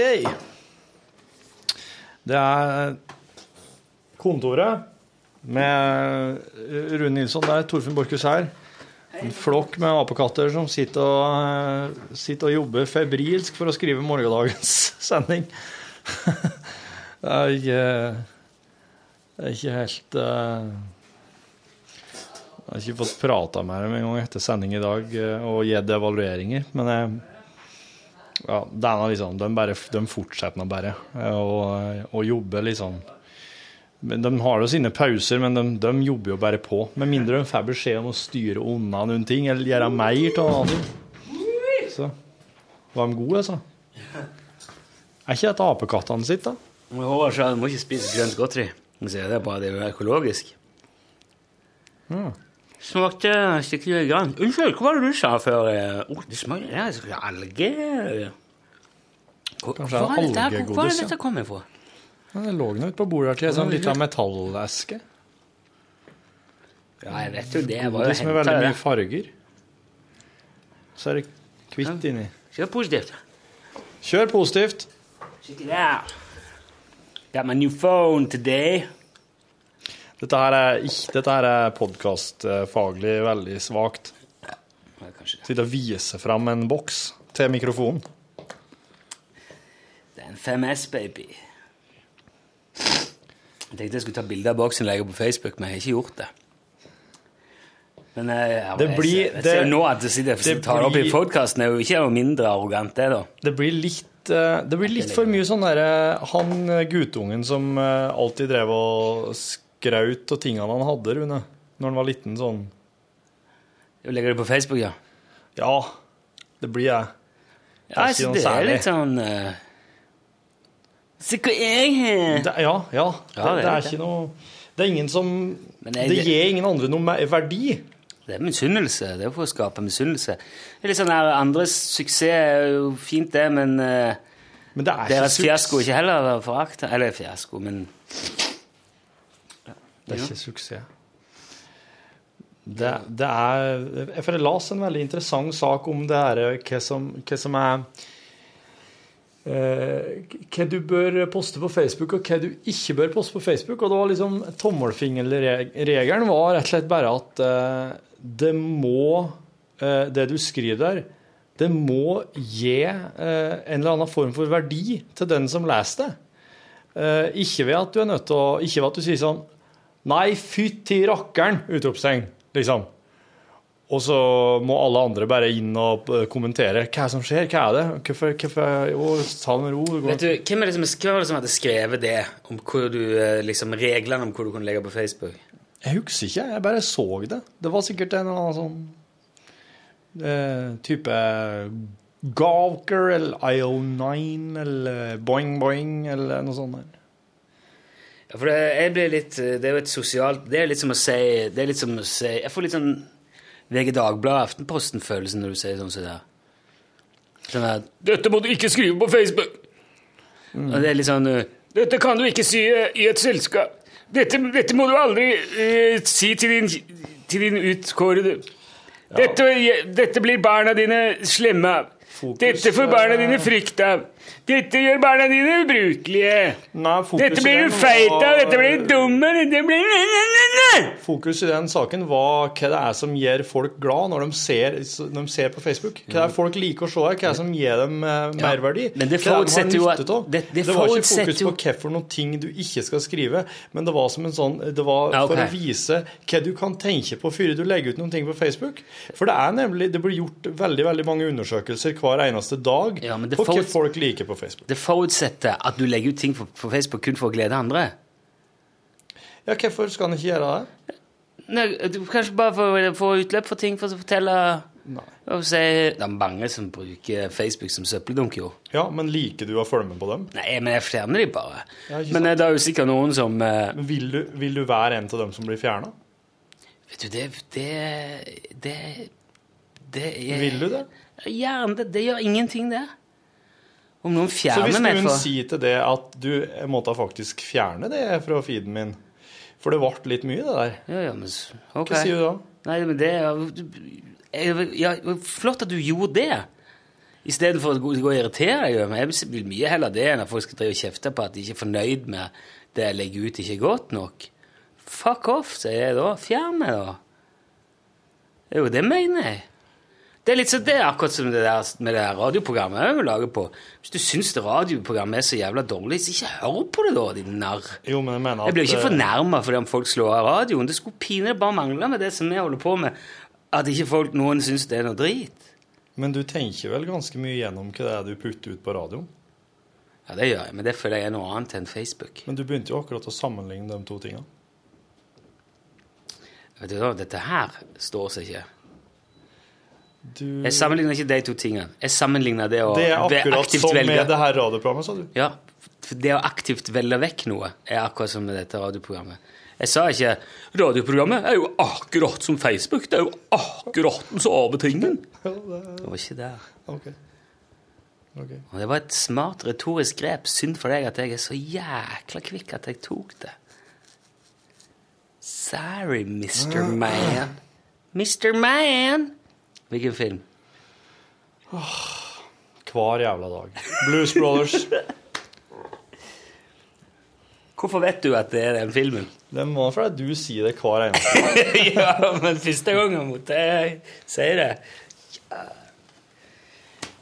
Det er kontoret med Rune Nilsson der, Torfinn Borchhus her. En flokk med apekatter som sitter og, eh, sitter og jobber febrilsk for å skrive morgendagens sending. Det er ikke ikke helt eh, Jeg har ikke fått prata med dem engang etter sending i dag eh, og gitt evalueringer, men jeg ja, det noe liksom, de, bare, de fortsetter nå bare eh, å jobbe liksom De har jo sine pauser, men de, de jobber jo bare på. Med mindre de får beskjed om å styre unna noen ting eller gjøre mer av annet. Så var de gode, altså. Er ikke dette apekattene sitt, da? Håvard sa du må ikke spise grønt godteri. Det er bare det er økologisk. Smakte skikkelig grønt. Unnskyld, hva var det du sa før? Oh, det smaker ja, det smaker alge... Hvor, Kanskje det er dette, kommet hvor er det ja. dette kommer fra? Men det lå nå ute på bordet her til en sånn av metalleske. Ja, jeg vet jo det. Jeg var jo Godis med veldig mye farger. Så er det hvitt inni. Kjør positivt. Kjør positivt. Check it out. Got my new phone today. Dette her er, dette her er podkastfaglig veldig svakt. Sitte og vise fram en boks til mikrofonen. Det er en 5S, baby. Jeg tenkte jeg skulle ta bilde av boksen og legge på Facebook, men jeg har ikke gjort det. Men jeg, jeg, Det jeg, blir- ser, jeg ser jo nå at det sitter det tar opp i podkasten, er jo ikke noe mindre arrogant, det, da. Det blir litt, eh, det blir litt for mye sånn derre Han eh, guttungen som eh, alltid drev og skraut av tingene han hadde, Rune, når han var liten sånn Jeg legger det på Facebook, ja. Ja, det blir jeg. Ja, altså, det er litt sånn eh, Se hva jeg har! Det, ja, ja. Ja, det, det er er ikke noe Det er ingen som Men jeg- Det gir ingen andre noe mer verdi. Det er misunnelse. Det er for å skape misunnelse. Det er litt sånn her, Andres suksess er jo fint, det, men eh, Men det er deres ikke fiasko suks- ikke heller å forakte. Eller fiasko, men Det er ikke suksess. Det, det er For jeg las en veldig interessant sak om det her, hva som, hva som er eh, Hva du bør poste på Facebook, og hva du ikke bør poste på Facebook. Og det var liksom Tommelfingerregelen var rett og slett bare at eh, det må eh, Det du skriver der, det må gi eh, en eller annen form for verdi til den som leser det. Eh, ikke ved at du er nødt til å Ikke ved at du sier sånn Nei, fytti rakkeren! Utropstegn, liksom. Og så må alle andre bare inn og eh, kommentere. Hva er det som skjer? Hva er det? Hvorfor, hvorfor Jo, ta det med ro. Vet du, hvem, er det som, hvem var det som hadde skrevet det? Om hvor du, eh, liksom, reglene om hvor du kunne legge på Facebook? Jeg husker ikke, jeg bare så det. Det var sikkert en eller annen sånn eh, type Gawker eller IO9 eller Boing Boing eller noe sånt. der. Ja, for det, jeg blir litt Det er jo et sosialt Det er litt som å si Det er litt som å si Jeg får litt sånn VG Dagbladet Aftenposten-følelse når du sier sånn som det. Sånn at 'Dette må du ikke skrive på Facebook!' Og det er litt sånn uh, 'Dette kan du ikke si uh, i et selskap'. Dette, dette må du aldri uh, si til din, til din utkårede. Dette, dette blir barna dine slemme av. Dette får barna dine frykt av. Dette gjør barna dine ubrukelige. Nei, Dette blir du feit av, dette blir du dum av, dette blir Fokus i den saken var hva det er som gjør folk glad når de ser, når de ser på Facebook. Hva det er folk liker å se hva er som gir dem eh, merverdi. men det har forutsetter jo at- av. det- det var ikke fokus på hva for noen ting du ikke skal skrive, men det var som en sånn Det var Ja, for ok. å vise hva du kan tenke på før du legger ut noen ting på Facebook. For det er nemlig Det blir gjort veldig veldig mange undersøkelser hver eneste dag Ja, på hva folk liker på Facebook. Det forutsetter at du legger ut ting på, på Facebook kun for å glede andre. Ja, hvorfor skal han ikke gjøre det? Nei, du Kanskje bare for å få utløp for ting, for å fortelle Nei. og si, Det er mange som bruker Facebook som søppeldunk, jo. Ja, men liker du å følge med på dem? Nei, men jeg fjerner de bare. Ja, men eh, det er jo sikkert noen som uh... Men vil du, vil du være en av dem som blir fjerna? Vet du, det Det Det, det er, Vil du det? Gjerne. Det, det gjør ingenting, det. Om noen Så hvis fjerner meg noen for sier til det at du jeg måtte faktisk fjerne det fra feeden min, for det ble litt mye, det der, Ja, ja, men ok. hva sier du da? Nei, men det er Ja, flott at du gjorde det. Istedenfor å gå og irritere deg over meg. Jeg vil mye heller det enn at folk skal drive og kjefte på at de ikke er fornøyd med det jeg legger ut, ikke er godt nok. Fuck off, sier jeg da. Fjern meg, da. Jo, det mener jeg. Det er litt sånn, det er akkurat som det der med det radioprogrammet vi lager på. Hvis du syns det radioprogrammet er så jævla dårlig, så ikke hør på det, da, din narr. Jo, men jeg mener at Jeg blir ikke eh, fornærma fordi om folk slår av radioen. Det skulle pinlig bare mangle med det som vi holder på med, at ikke folk, noen syns det er noe drit. Men du tenker vel ganske mye gjennom hva det er du putter ut på radioen? Ja, det gjør jeg, men det føler jeg er noe annet enn Facebook. Men du begynte jo akkurat å sammenligne de to tingene. Vet du hva, dette her står seg ikke. Du, Jeg sammenligner ikke de to tingene. Jeg sammenligner det å det er akkurat aktivt som velge med det her radioprogrammet, sa du. Ja, det å aktivt velge vekk noe er akkurat som med dette radioprogrammet. Jeg sa ikke radioprogrammet er jo akkurat som Facebook. Det er jo akkurat den samme tingen. Det Det var ikke der. Okay. Okay. Og det var et smart retorisk grep. Synd for deg at jeg er så jækla kvikk at jeg tok det. Sorry, Mr. Man. Mr. Man! Hvilken film? Hver jævla dag. Blues Brothers. Hvorfor vet du at det er den filmen? Det må fordi du sier det hver eneste ja, men første gangen måtte jeg si det. Ja.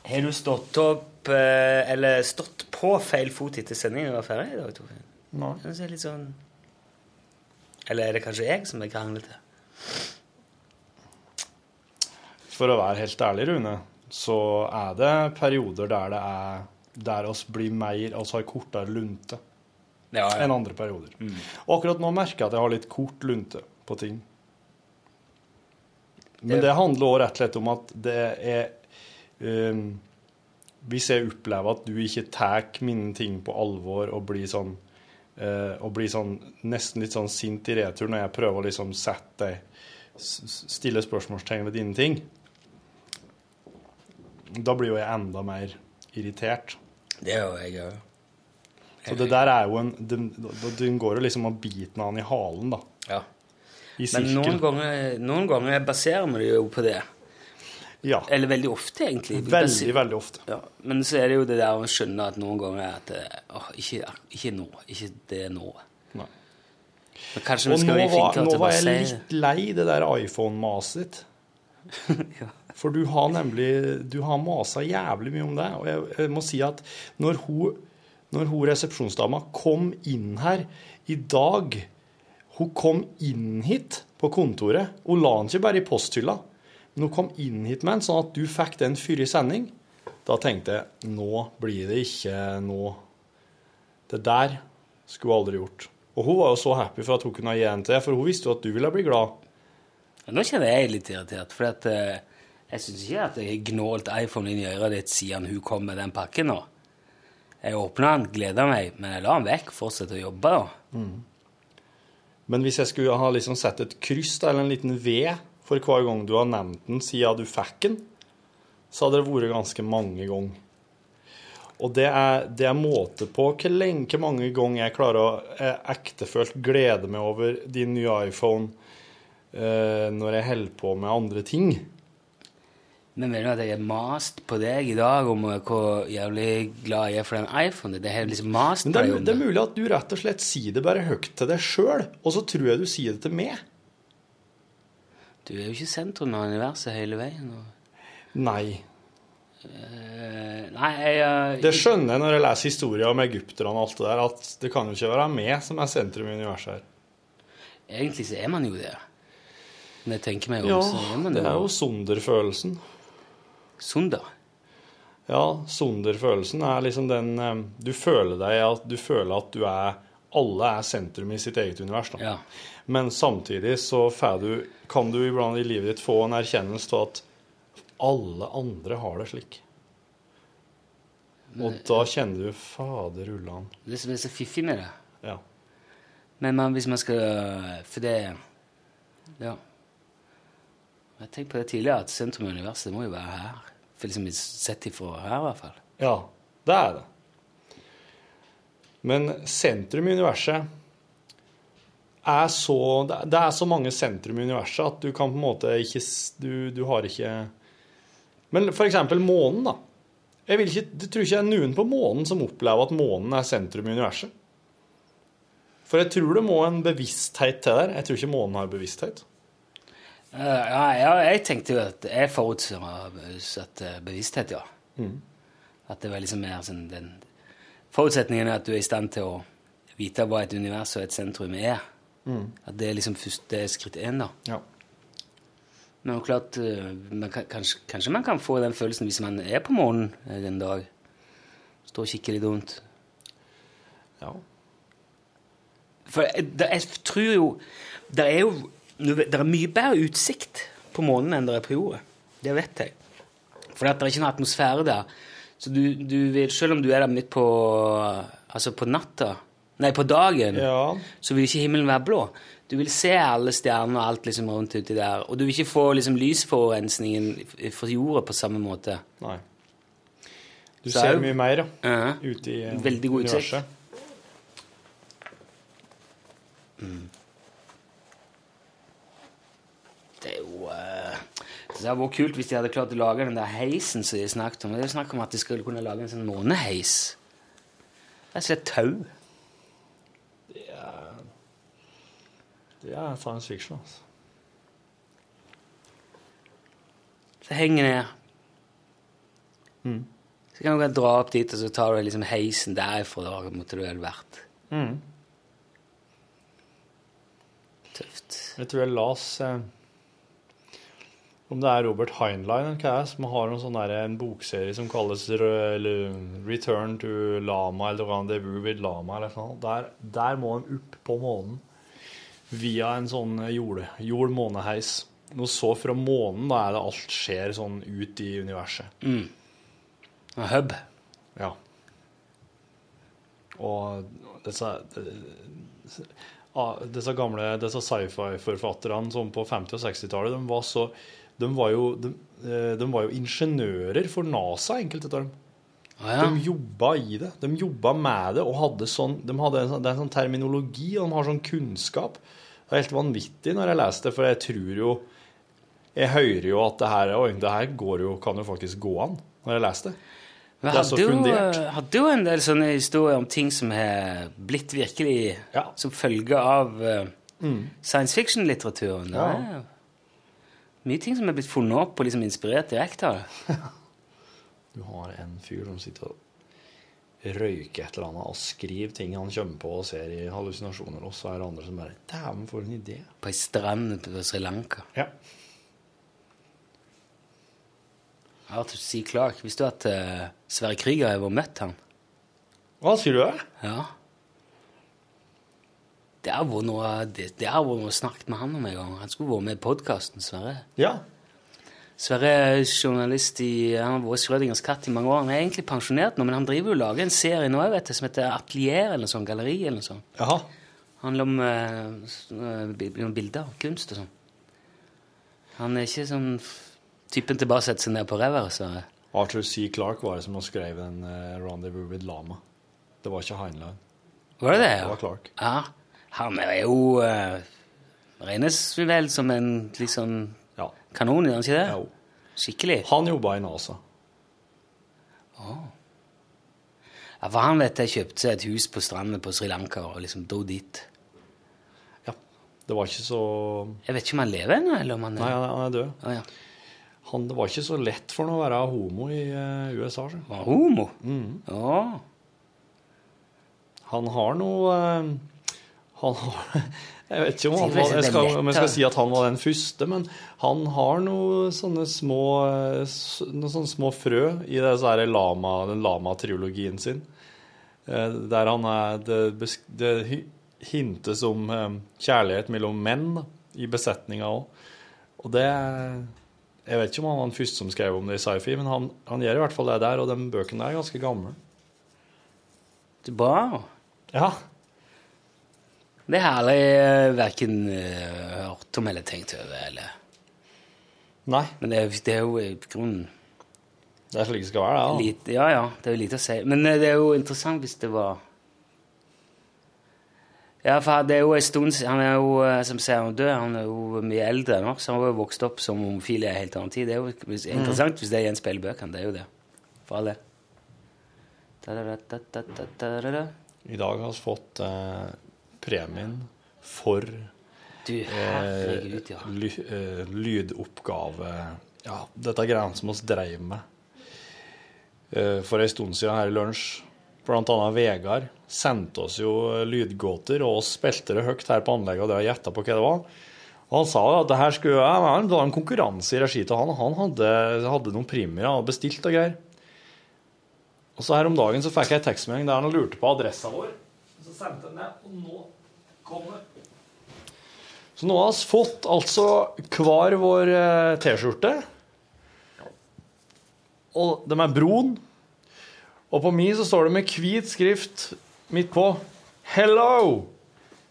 Har du stått opp eh, Eller stått på feil fot etter sendingen var ferdig i dag? Torfinn? Nei. Det sånn Eller er det kanskje jeg som er kranglete? For å være helt ærlig, Rune, så er det perioder der det er der oss blir mer, altså har kortere lunte Ja, enn andre perioder. Og akkurat nå merker jeg at jeg har litt kort lunte på ting. Men Det- handler også rett og slett om at det er um, Hvis jeg opplever at du ikke tar mine ting på alvor og blir sånn uh, og blir sånn nesten litt sånn sint i retur når jeg prøver å liksom sette deg Stille spørsmålstegn ved dine ting, da blir jo jeg enda mer irritert. Det gjør jo jeg òg. Så det der er jo en den går jo liksom og biter han i halen, da. Ja. I Men noen ganger, noen ganger baserer vi det jo på det. Ja. Eller veldig ofte, egentlig. Veldig, veldig ofte. Ja, men så er det jo det der å skjønne at noen ganger er at eh, åh, ikke, ikke nå. Ikke det nå. Nei. Men kanskje vi skal nå bli var, flinkere til å var bare jeg si det. litt lei det der iPhone-maset ditt. For du har nemlig Du har masa jævlig mye om det. Og jeg, jeg må si at når hun, når hun resepsjonsdama kom inn her i dag Hun kom inn hit på kontoret. Hun la den ikke bare i posthylla, men hun kom inn hit med den, sånn at du fikk den før sending. Da tenkte jeg nå blir det ikke nå. Det der skulle hun aldri gjort. Og hun var jo så happy for at hun kunne gi en til for hun visste jo at du ville bli glad. Nå kjenner jeg litt irritert, for at, eh, jeg syns ikke at jeg har gnålt iPhone inn i øret ditt siden hun kom med den pakken nå. Jeg åpna den, gleda meg, men jeg la den vekk og fortsatte å jobbe. da. Men hvis jeg skulle ha liksom sett et kryss da, eller en liten V for hver gang du har nevnt den siden du fikk den, så hadde det vært ganske mange ganger. Og det er, det er måte på hvor lenge, mange ganger jeg klarer å eh, ektefølt glede meg over din nye iPhone når jeg holder på med andre ting. Men mener du at jeg har mast på deg i dag om hvor jævlig glad jeg er for den iPhonen? Det er liksom mast Men på det er, det er mulig at du rett og slett sier det bare høyt til deg sjøl, og så tror jeg du sier det til meg. Du er jo ikke sentrum av universet hele veien. Og, Nei. Uh, nei, jeg uh, Det skjønner jeg når jeg leser historier om egypterne og alt det der, at det kan jo ikke være meg som er sentrum i universet her. Egentlig så er man jo det. Jeg tenker meg om, Ja, er det er jo sonderfølelsen. Sunder. Ja, sonderfølelsen er liksom den eh, Du føler deg at du føler at du er Alle er sentrum i sitt eget univers, da. Ja. Men samtidig så får du, kan du iblant i livet ditt få en erkjennelse av at alle andre har det slik. Og da kjenner du Fader ullan. Det som er så fiffig med det. Ja. Men man, hvis man skal For det Ja. Jeg har tenkt på det tidligere, at sentrum av universet må jo være her. For liksom Sett ifra her, i hvert fall. Ja, det er det. Men sentrum i universet er så Det er så mange sentrum i universet at du kan på en måte ikke Du, du har ikke Men for eksempel månen, da. Jeg, ikke, jeg tror ikke det er noen på månen som opplever at månen er sentrum i universet. For jeg tror det må en bevissthet til der. Jeg tror ikke månen har bevissthet. Eh, ja, jeg, jeg tenkte jo at jeg forutsatte bevissthet, ja. At det var liksom mer sånn den Forutsetningen er at du er i stand til å vite hva et univers og et sentrum er. At det er liksom første skritt én, da. Ja. Men klart, eh, man kan, kanskje, kanskje man kan få den følelsen hvis man er på månen eh, en dag. Står og kikker litt rundt. ja. For jeg, jeg tror jo Det er jo det er mye bedre utsikt på månen enn det er på jorda. Det vet jeg. For det er ikke noe atmosfære der. Så du, du vil, selv om du er der midt på Altså på natta Nei, på dagen, Ja. så vil ikke himmelen være blå. Du vil se alle stjerner og alt liksom rundt uti der. Og du vil ikke få liksom lysforurensningen fra jorda på samme måte. Nei. Du Så er ser mye mer, da, uh -huh. Ute i universet. Veldig god utsikt. universet. Det er jo eh, Det hadde vært kult hvis de hadde klart å lage den der heisen som de snakket om. Det er snakk om at de skulle kunne lage en sånn måneheis. Det er slett tau. Det er science fiction, altså. Så henger ned. Så kan du bare dra opp dit, og så tar du liksom heisen derifra. Da måtte du vel vært. Tøft. Jeg tror jeg las eh, om det er Robert Heinlein som har en, sånn der, en bokserie som kalles eller Return to Lama eller Rendezvous with Lama eller noe. Der, der må de opp på månen via en sånn jord, jord-måneheis. Noe så fra månen, da er det alt skjer sånn ut i universet. A hub. Ja. Og disse, disse gamle disse sci-fi-forfatterne som på 50- og 60-tallet, de var så de var, jo, de, eh, de var jo ingeniører for NASA, enkelte av dem. Ah, ja. De jobba i det. De jobba med det og hadde sånn de hadde en, sånn- Det er en sånn terminologi, og de har sånn kunnskap. Det er helt vanvittig når jeg leser det, for jeg tror jo Jeg hører jo at det her, oi, det her går jo, kan jo faktisk gå an, når jeg leser det. Vi Det er så fundert. hadde jo en del sånne historier om ting som har blitt virkelig Ja. som følge av eh, science fiction-litteraturen. Ja, Ja. Mye ting som er blitt funnet opp og liksom inspirert direkte av det. Du har en fyr som sitter og røyker et eller annet og skriver ting han kommer på og ser i hallusinasjoner, og så er det andre som bare Dæven, for en idé. På ei strand på Sri Lanka. Ja. Arthur C. Clark. Visste du at uh, Sverre Krüger har vært møtt han? Hva sier du det? Ja. Det har vært noe, det, det har vært noe snakket med han om en gang. Han skulle vært med i podkasten, Sverre. Ja. Sverre er journalist i Han har vært Schrødingers katt i mange år. Han er egentlig pensjonert nå, men han driver jo og lager en serie nå vet du, som heter Atelier eller noe sånt, galleri eller noe sånt. Jaha. handler om uh, bilder eh, bilder, kunst og sånn. Han er ikke sånn typen til bare å sette seg ned på ræva. Så. Arthur C. Clarke var det som skrev den uh, 'Rendezvous with Lama'. Det var ikke Heinlein. Var det det? Det var Clarke. Ja. Han er jo uh, regnes vel som en sånn Ja. kanon, gjør han ikke det? Jo. Skikkelig. Han jobba i NASA. Ja, for han vet jeg kjøpte seg et hus på stranda på Sri Lanka og liksom dro dit. Ja. Det var ikke så Jeg vet ikke om han lever ennå, eller om han er Nei, han er- død. Å, ja. Han, det var ikke så lett for han å være homo i uh, USA. Så. Var homo? Mm. Å. Han har noe eh, Han har Jeg vet ikke om, han, jeg skal, om jeg skal si at han var den første, men han har noen sånne små eh, noen sånne små frø i lama, den lama-triologien sin. Eh, Der han er Det, det hintes om eh, kjærlighet mellom menn i besetninga òg. Og det Jeg vet ikke om han var den første som skrev om det i sci-fi, men han, han gjør i hvert fall det der, og de bøkene er ganske gamle. Det er bra. Ja. Det har jeg verken hørt om eller tenkt over. Eller. Nei. Men det det er jo i grunnen Det er slik det skal være, det. da. lite Ja, ja, det er jo lite å si. Men eh, det er jo interessant hvis det var Ja, for det er jo en stund Han er jo, eh, som sier, han dør. død. Han er jo mye eldre nå, så han har jo vokst opp som homofil i en helt annen tid. Det er jo interessant hvis det gjenspeiler bøkene. Det er jo det. For alle. I dag har vi fått eh, premien for Du, herregud, ja. ly, eh, lydoppgave Ja, dette greiene som vi dreiv med eh, for ei stund siden her i lunsj. Blant annet Vegard sendte oss jo lydgåter, og oss spilte det høyt her på anlegget, og det har gjetta på hva det var. Og han sa at det her skulle det var en konkurranse i regi av han, og han hadde, hadde noen premier og bestilt og greier. Og så her om dagen så fikk jeg en tekstmelding der han lurte på adressa vår. Sendte den ned, og nå kom det. Så nå har vi fått altså hver vår eh, T-skjorte. Og de er brun. Og på min så står det med hvit skrift midt på Hello!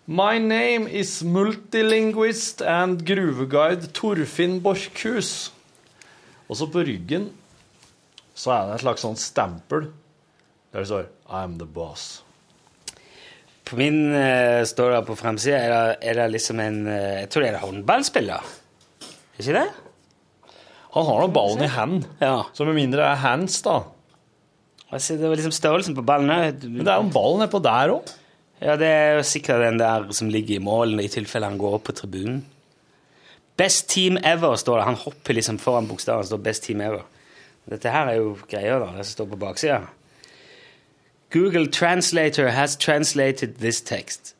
My name is multilinguist and gruveguide Torfinn Borchhus. Og så på ryggen så er det et slags sånn stempel der det står I'm the boss. På min uh, står det på framsida er, er det liksom en uh, Jeg tror det er en håndballspiller. Er ikke det? Han har nå ballen i hand, Ja. så med mindre det er hands, da. Altså, det var liksom størrelsen på ballen. Men det er jo ballen ball nedpå der òg. Ja, det er jo sikkert den der som ligger i målen, i tilfelle han går opp på tribunen. Best team ever, står det. Han hopper liksom foran bokstaven. står Best team ever. Dette her er jo greia, da, det som står på baksida. Google Translator has translated this text.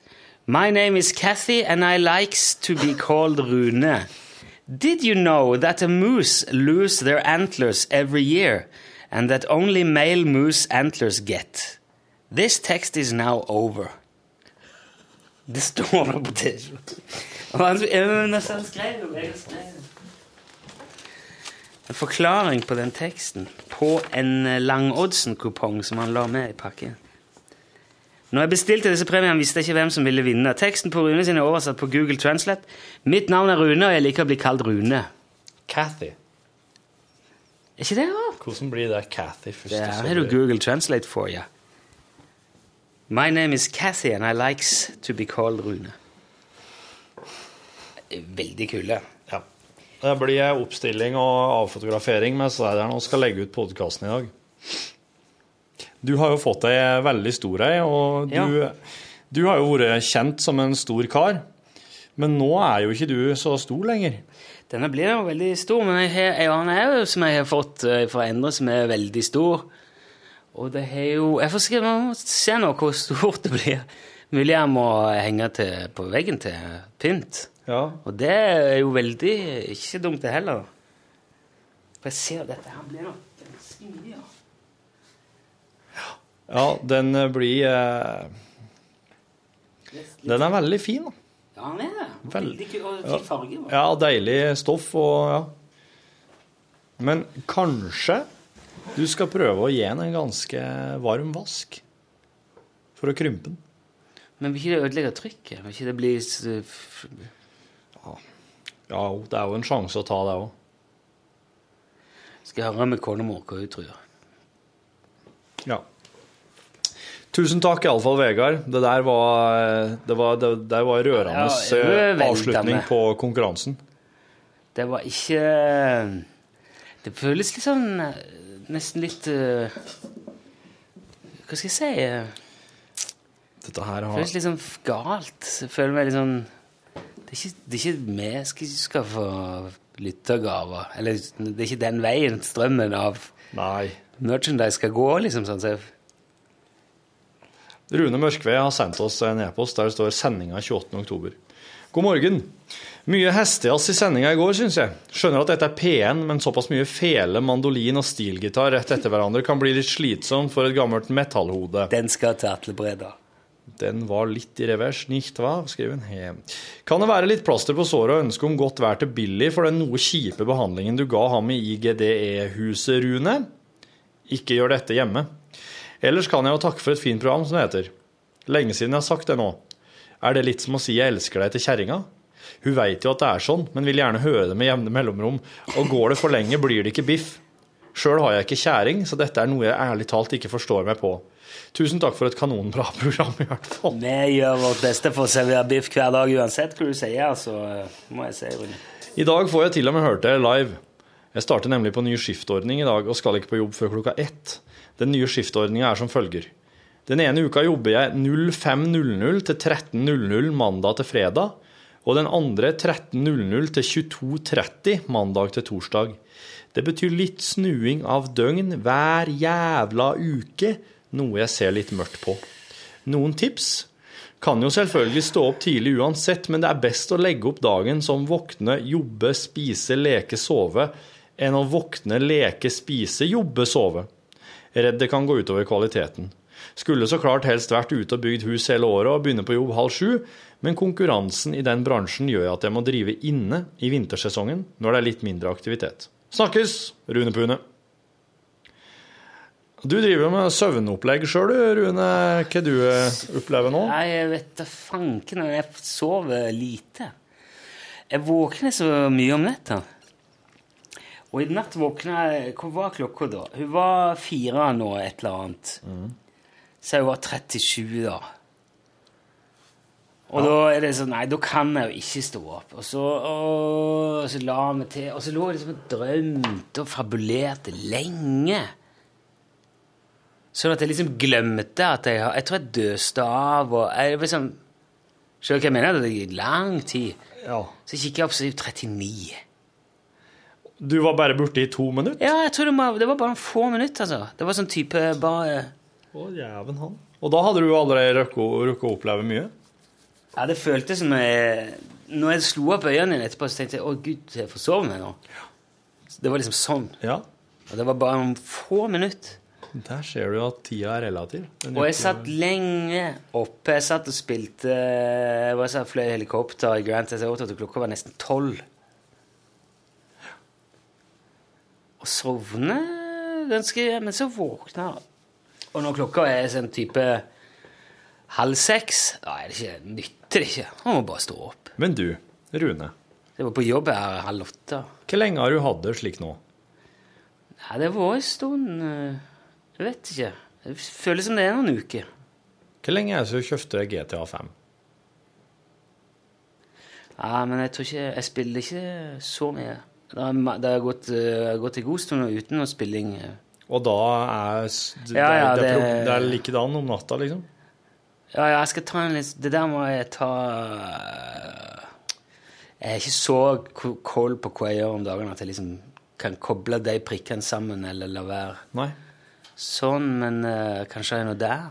My name is Kathy, and I likes to be called Rune. Did you know that a moose lose their antlers every year, and that only male moose antlers get? This text is now over. Det står er på det. Er En forklaring på den teksten på en eh, Langoddsen-kupong som han la med i pakken. Når jeg bestilte disse premiene, visste jeg ikke hvem som ville vinne. Teksten på Rune sin er oversatt på Google Translate. Mitt navn er Rune, og jeg liker å bli kalt Rune. Cathy. Er ikke det rart? Hvordan blir det Cathy først? Det har du Google Translate for, ja. My name is Cathy, and I likes to be called Rune. Veldig kule. Det blir oppstilling og avfotografering med slideren og skal legge ut podkasten i dag. Du har jo fått ei veldig stor ei, og du, Ja. du har jo vært kjent som en stor kar. Men nå er jo ikke du så stor lenger. Denne blir jo veldig stor, men jeg har, en annen jo som jeg har fått eh, fra Endre, som er veldig stor. Og det har jo Jeg får se, se nå hvor stort det blir. Mulig jeg må henge til, på veggen til pynt. Ja. Og det er jo veldig ikke så dumt, det heller. For jeg ser dette her blir ganske mye. ja. ja, den blir eh, Den er veldig fin. da. Ja, den er det. Veldig kul og fin farge. Ja, deilig stoff og ja. Men kanskje du skal prøve å gi den en ganske varm vask for å krympe den. Men vil ikke det ødelegge trykket? Vil ikke det bli Ja, det er jo en sjanse å ta det òg. Skal jeg høre med konemor hva hun tror. Ja. Tusen takk iallfall, Vegard. Det der var, det var, det der var rørende Ja, eh, avslutning på konkurransen. Det var ikke Det føles litt sånn eh, Nesten litt eh, Hva skal jeg si? Dette her Det føles litt sånn galt. Jeg føler meg litt sånn Det er ikke, det er ikke vi som skal få lyttergaver. Eller det er ikke den veien strømmen av Nei. merchandise skal gå, liksom. sånn så Rune Mørkve har sendt oss en e-post der det står 'sendinga 28.10'. God morgen. Mye hestejazz i sendinga i går, syns jeg. Skjønner at dette er P1, men såpass mye fele, mandolin og stilgitar rett etter hverandre kan bli litt slitsomt for et gammelt metallhode. Den skal til Atle Breda. Den var litt i revers, nicht hva? skriver hun. Kan det være litt plaster på såret og ønske om godt vær til Billy for den noe kjipe behandlingen du ga ham i IGDE-huset, Rune? Ikke gjør dette hjemme. Ellers kan jeg jo takke for et fint program, som heter. Lenge siden jeg har sagt det nå. Er det litt som å si 'jeg elsker deg' til kjerringa? Hun veit jo at det er sånn, men vil gjerne høre det med jevne mellomrom. Og går det for lenge, blir det ikke biff. Sjøl har jeg ikke kjæring, så dette er noe jeg ærlig talt ikke forstår meg på. Tusen takk for et kanonbra program, i hvert fall. Vi gjør vårt beste for å servere biff hver dag uansett hva du sier, så må jeg si, Rune. I dag får jeg til og med hørt det live. Jeg starter nemlig på ny skiftordning i dag og skal ikke på jobb før klokka ett. Den nye skiftordninga er som følger. Den ene uka jobber jeg 05.00 til 13.00 mandag til fredag, og den andre 13.00 til 22.30 mandag til torsdag. Det betyr litt snuing av døgn hver jævla uke, noe jeg ser litt mørkt på. Noen tips? Kan jo selvfølgelig stå opp tidlig uansett, men det er best å legge opp dagen som våkne, jobbe, spise, leke, sove, enn å våkne, leke, spise, jobbe, sove. Redd det kan gå utover kvaliteten. Skulle så klart helst vært ute og bygd hus hele året og begynne på jobb halv sju, men konkurransen i den bransjen gjør at jeg må drive inne i vintersesongen når det er litt mindre aktivitet. Snakkes, Rune Pune. Du driver jo med søvnopplegg sjøl, du, Rune. Hva du eh, opplever nå? Nei, jeg vet da fanken. Jeg sover lite. Jeg våkner så mye om netta. Og i natt våkna jeg Hva var klokka da? Hun var fire nå, et eller annet. Så hun var 37 da. Og da er det sånn Nei, da kan jeg jo ikke stå opp. Og så, og, så la vi til. Og så lå jeg liksom og drømte og fabulerte lenge. Sånn at jeg liksom glemte at jeg har Jeg tror jeg døste av og jeg liksom Skjønner du hva jeg mener? Det gikk lang tid. Ja. Så kikker jeg opp, så er det 39. Du var bare borte i to minutter? Ja, jeg tror det var, det var bare noen få minutter, altså. Det var sånn type bare Å, jæven han. Og da hadde du allerede rukket å- oppleve mye? Ja, det føltes som jeg Når jeg slo opp øynene igjen etterpå, så tenkte jeg å gud, jeg forsov meg nå. Det var liksom sånn. Ja. Og det var bare noen få minutter. Der ser du at tida er relativ. Og jeg satt lenge oppe. Jeg satt og spilte Jeg satt fløy helikopter i Grand Theft Auto til klokka var nesten tolv. Og sovne ganske Men så våkna jeg. Og når klokka er sånn type halv seks, da er det ikke, nytter det ikke. Man må bare stå opp. Men du, Rune. Jeg var på jobb her halv åtte. Hvor lenge har du hatt det slik nå? Nei, det var en stund eh, Jeg vet ikke. Det føles som det er noen uker. Hvor lenge er det siden du kjøpte GTA 5? Ja, men jeg tror ikke Jeg spiller ikke så mye. Det har, det har gått, eh, gått en god stund uten noe spilling. Og da er det, Ja, ja, det, det- det er likedan om natta, liksom? Ja, ja, jeg skal ta en litt Det der må jeg ta eh, Jeg er ikke så cold på hva jeg gjør om dagene at jeg liksom kan koble de prikkene sammen eller la være. Nei. Sånn, men uh, kanskje det er noe der?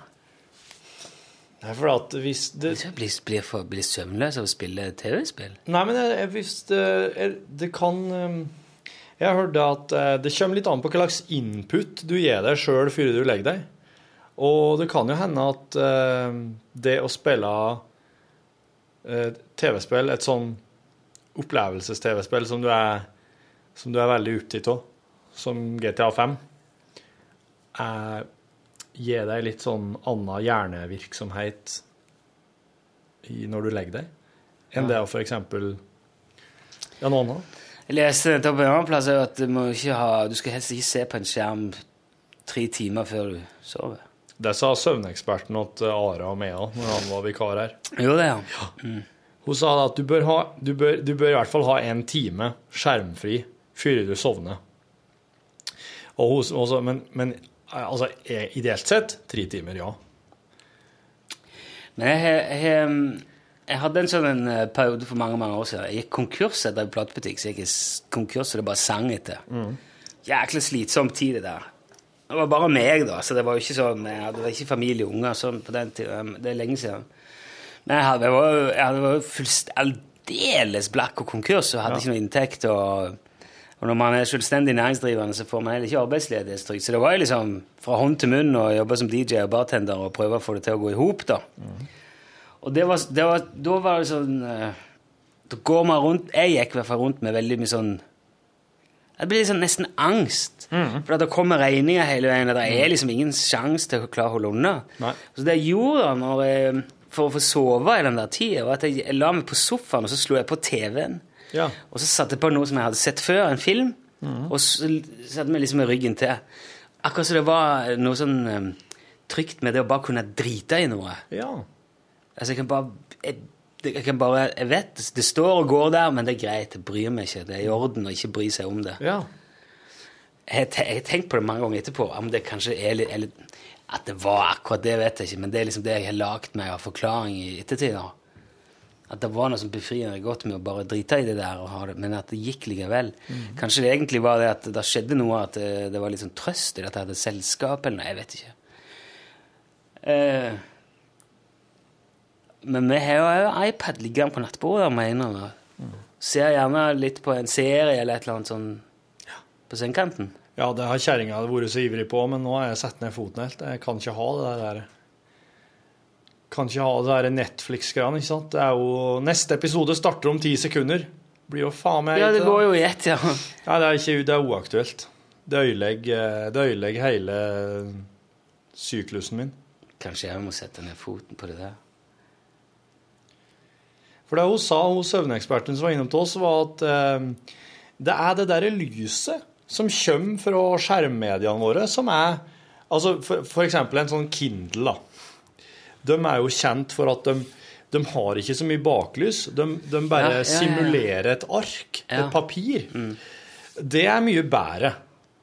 Nei, for at hvis det Jeg blir, blir, for, blir søvnløs av å spille TV-spill. Nei, men jeg, jeg, hvis det, jeg, det kan um, Jeg hørte at eh, det kommer litt an på hva slags input du gir deg sjøl før du legger deg. Og det kan jo hende at eh, det å spille eh, TV-spill, et sånn opplevelses-TV-spill som du som du er veldig opptatt av, som GTA 5, eh, gir deg litt sånn annen hjernevirksomhet i, når du legger deg, enn det å eksempel Ja, noe annet? Jeg leste nettopp en annen plass at du, ha, du skal helst ikke se på en skjerm tre timer før du sover. Det sa søvneksperten til Ara og Mea når han var vikar her. Jo, det, ja. Hun sa at du bør, ha, du, bør, du bør i hvert fall ha en time skjermfri før du sovner. Og hun, også, men, men altså, ideelt sett tre timer, ja. Men jeg, jeg, jeg, jeg hadde en sånn en eh, periode for mange mange år siden. Jeg gikk konkurs etter en platebutikk, så jeg gikk konkurs, og det bare sang etter. Jæklig slitsom tid, det der. Det var bare meg, da, så det var jo ikke sånn Jeg hadde ikke familie og unger sånn på den tiden. Det er lenge siden. Men jeg, hadde, jeg var, jo- jeg var fullst- aldeles blakk og konkurs og hadde ikke noe inntekt. og... Og når man er selvstendig næringsdrivende, så får man heller ikke arbeidsledighetstrygd. Så det var jo liksom fra hånd til munn å jobbe som DJ og bartender og prøve å få det til å gå i hop, da. Og det var, det var, da var det sånn eh, Da går man rundt Jeg gikk i hvert fall rundt med veldig mye sånn Det blir liksom nesten angst. For da det kommer regninger hele veien, og det er liksom ingen sjanse til å klare å holde unna. Nei. Så det jeg gjorde jeg, for å få sove i den der tida, var at jeg la meg på sofaen, og så slo jeg på TV-en. Ja. Og så satte jeg på noe som jeg hadde sett før, en film, og så satte jeg liksom med ryggen til. Akkurat som det var noe sånn um, trygt med det å bare kunne drite i noe. ja. Altså, jeg kan bare jeg, jeg kan bare, jeg vet, det står og går der, men det er greit, jeg bryr meg ikke. Det er i orden å ikke bry seg om det. Ja. Jeg har tenkt på det mange ganger etterpå, om det kanskje er litt eller, At det var akkurat det, vet jeg ikke, men det er liksom det jeg har lagd meg av forklaring i ettertid. da. At det var noe som befriende godt med å bare drite i det der, det, men at det gikk likevel. Kanskje det egentlig var det at det skjedde noe, at det, det var litt sånn trøst i at jeg hadde selskap, eller noe, jeg vet ikke. Eh, men vi har jo iPad liggende på nattbordet, mener jeg. Ser gjerne litt på en serie eller et eller annet sånn på sengekanten. Ja, det har kjerringa vært så ivrig på, men nå har jeg satt ned foten helt. Jeg kan ikke ha det der Kan ikke ha det der Netflix-greiene, ikke sant. Det er jo Neste episode starter om ti sekunder. Blir jo faen meg Ja, det går jo i ett, ja. Nei, det er ikke det er uaktuelt. Det ødelegger det ødelegger hele syklusen min. Kanskje jeg må sette ned foten på det der. For det hun sa, hun søvneksperten som var innom til oss, var at eh, det er det derre lyset som kommer fra skjermmediene våre, som er Altså for, for eksempel en sånn Kindle, da. De er jo kjent for at de, de har ikke så mye baklys. De, de bare Ja, ja, simulerer et ark, et papir. Det er mye bedre,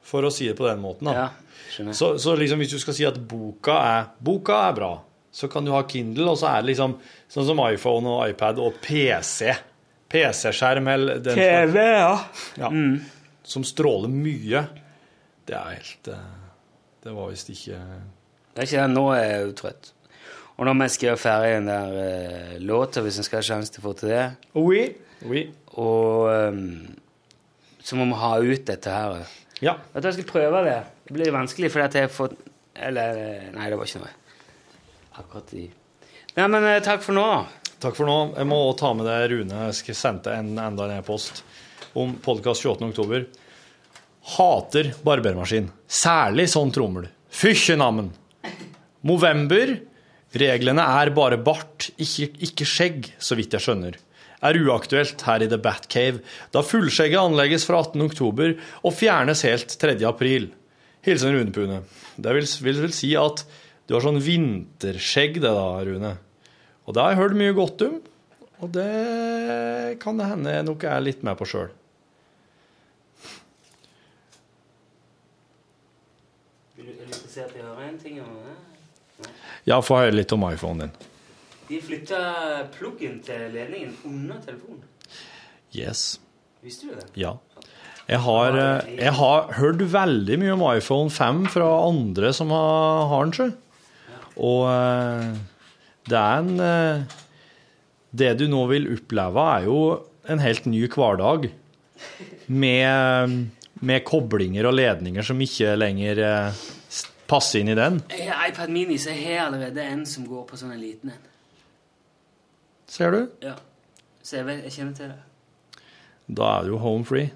for å si det på den måten. Så, så liksom hvis du skal si at boka er, boka er bra, så kan du ha Kindle, og så er det liksom sånn som iPhone og iPad og PC. PC-skjerm eller den TV, ja. ja, som stråler mye. Det er helt eh, Det var visst ikke Det er ikke det, nå er jeg jo trøtt. Og når vi skal gjøre ferdig den der uh, låta, hvis en skal ha sjanse til å få til det Oui. Oui. Og ehm, så må vi ha ut dette her. Ja. Vet du, jeg skal prøve det. Det blir vanskelig fordi at jeg har fått Eller Nei, det var ikke noe. Akkurat i Nei, men eh, takk for nå. Takk for nå. Jeg må også ta med det Rune jeg sendte en, enda en e-post om podkast 28. oktober. Hater barbermaskin. Særlig sånn trommel. Fysjenammen! Movember. Reglene er bare bart, ikke, ikke skjegg, så vidt jeg skjønner. Er uaktuelt her i The Batcave, da fullskjegget anlegges fra 18. oktober og fjernes helt 3. april. Hilsen Rune Pune. Det vil, vil vil, si at du har sånn vinterskjegg, det da, Rune. Og det har jeg hørt mye godt om, og det kan det hende jeg nok er litt med på sjøl. Vil du ikke si at jeg har en ting om? Ja, få høre litt om iPhonen din. De flytta pluggen til ledningen under telefonen. Yes. Visste du det? Ja. Jeg har, eh, jeg har hørt veldig mye om iPhone 5 fra andre som har, har den, sjø. Og eh, det er en eh, Det du nå vil oppleve, er jo en helt ny hverdag. Med, med koblinger og ledninger som ikke lenger passer inn i den. Jeg har iPad Mini, så jeg har allerede en som går på sånn en liten en. Ser du? Ja. Så jeg, vet, jeg kjenner til det. Da er du home free.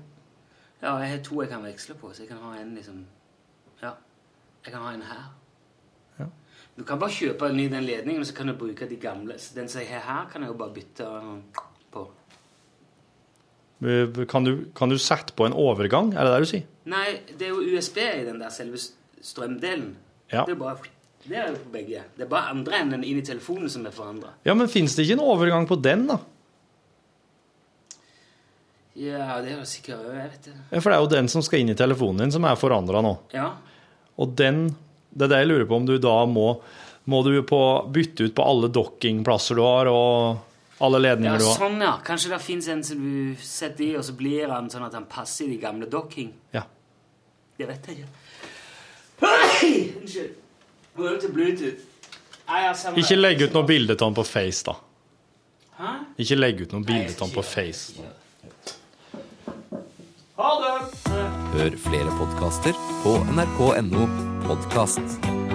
Ja, jeg har to jeg kan veksle på, så jeg kan ha en liksom Ja. Jeg kan ha en her. Ja. Du kan bare kjøpe en ny den ledningen, så kan du bruke de gamle. Så den som jeg har her, kan jeg jo bare bytte på. Eh, Kan du, kan du sette på en overgang, er det det du sier? Nei, det er jo USB i den der selve strømdelen. Ja. Det er bare Det er jo på begge. Det er bare andre enden inn i telefonen som er forandra. Ja, men fins det ikke en overgang på den, da? Ja, det er det sikkert Jeg vet det. Ja, For det er jo den som skal inn i telefonen din, som er forandra nå. Ja. Og den Det er det jeg lurer på om du da må Må du på, bytte ut på alle dockingplasser du har, og alle ja, ledninger du har? sånn, ja. Kanskje det fins en som du setter i, og så blir han sånn at han passer i de gamle docking. Ja. Det vet jeg ikke. Hei! Unnskyld. Til Bluetooth. Nei, Ikke legg ut noe bilde av ham på Face, da. Hæ? Ikke legg ut noe bilde av ham på. Face. Ha det! Hør flere podkaster på nrk.no podkast.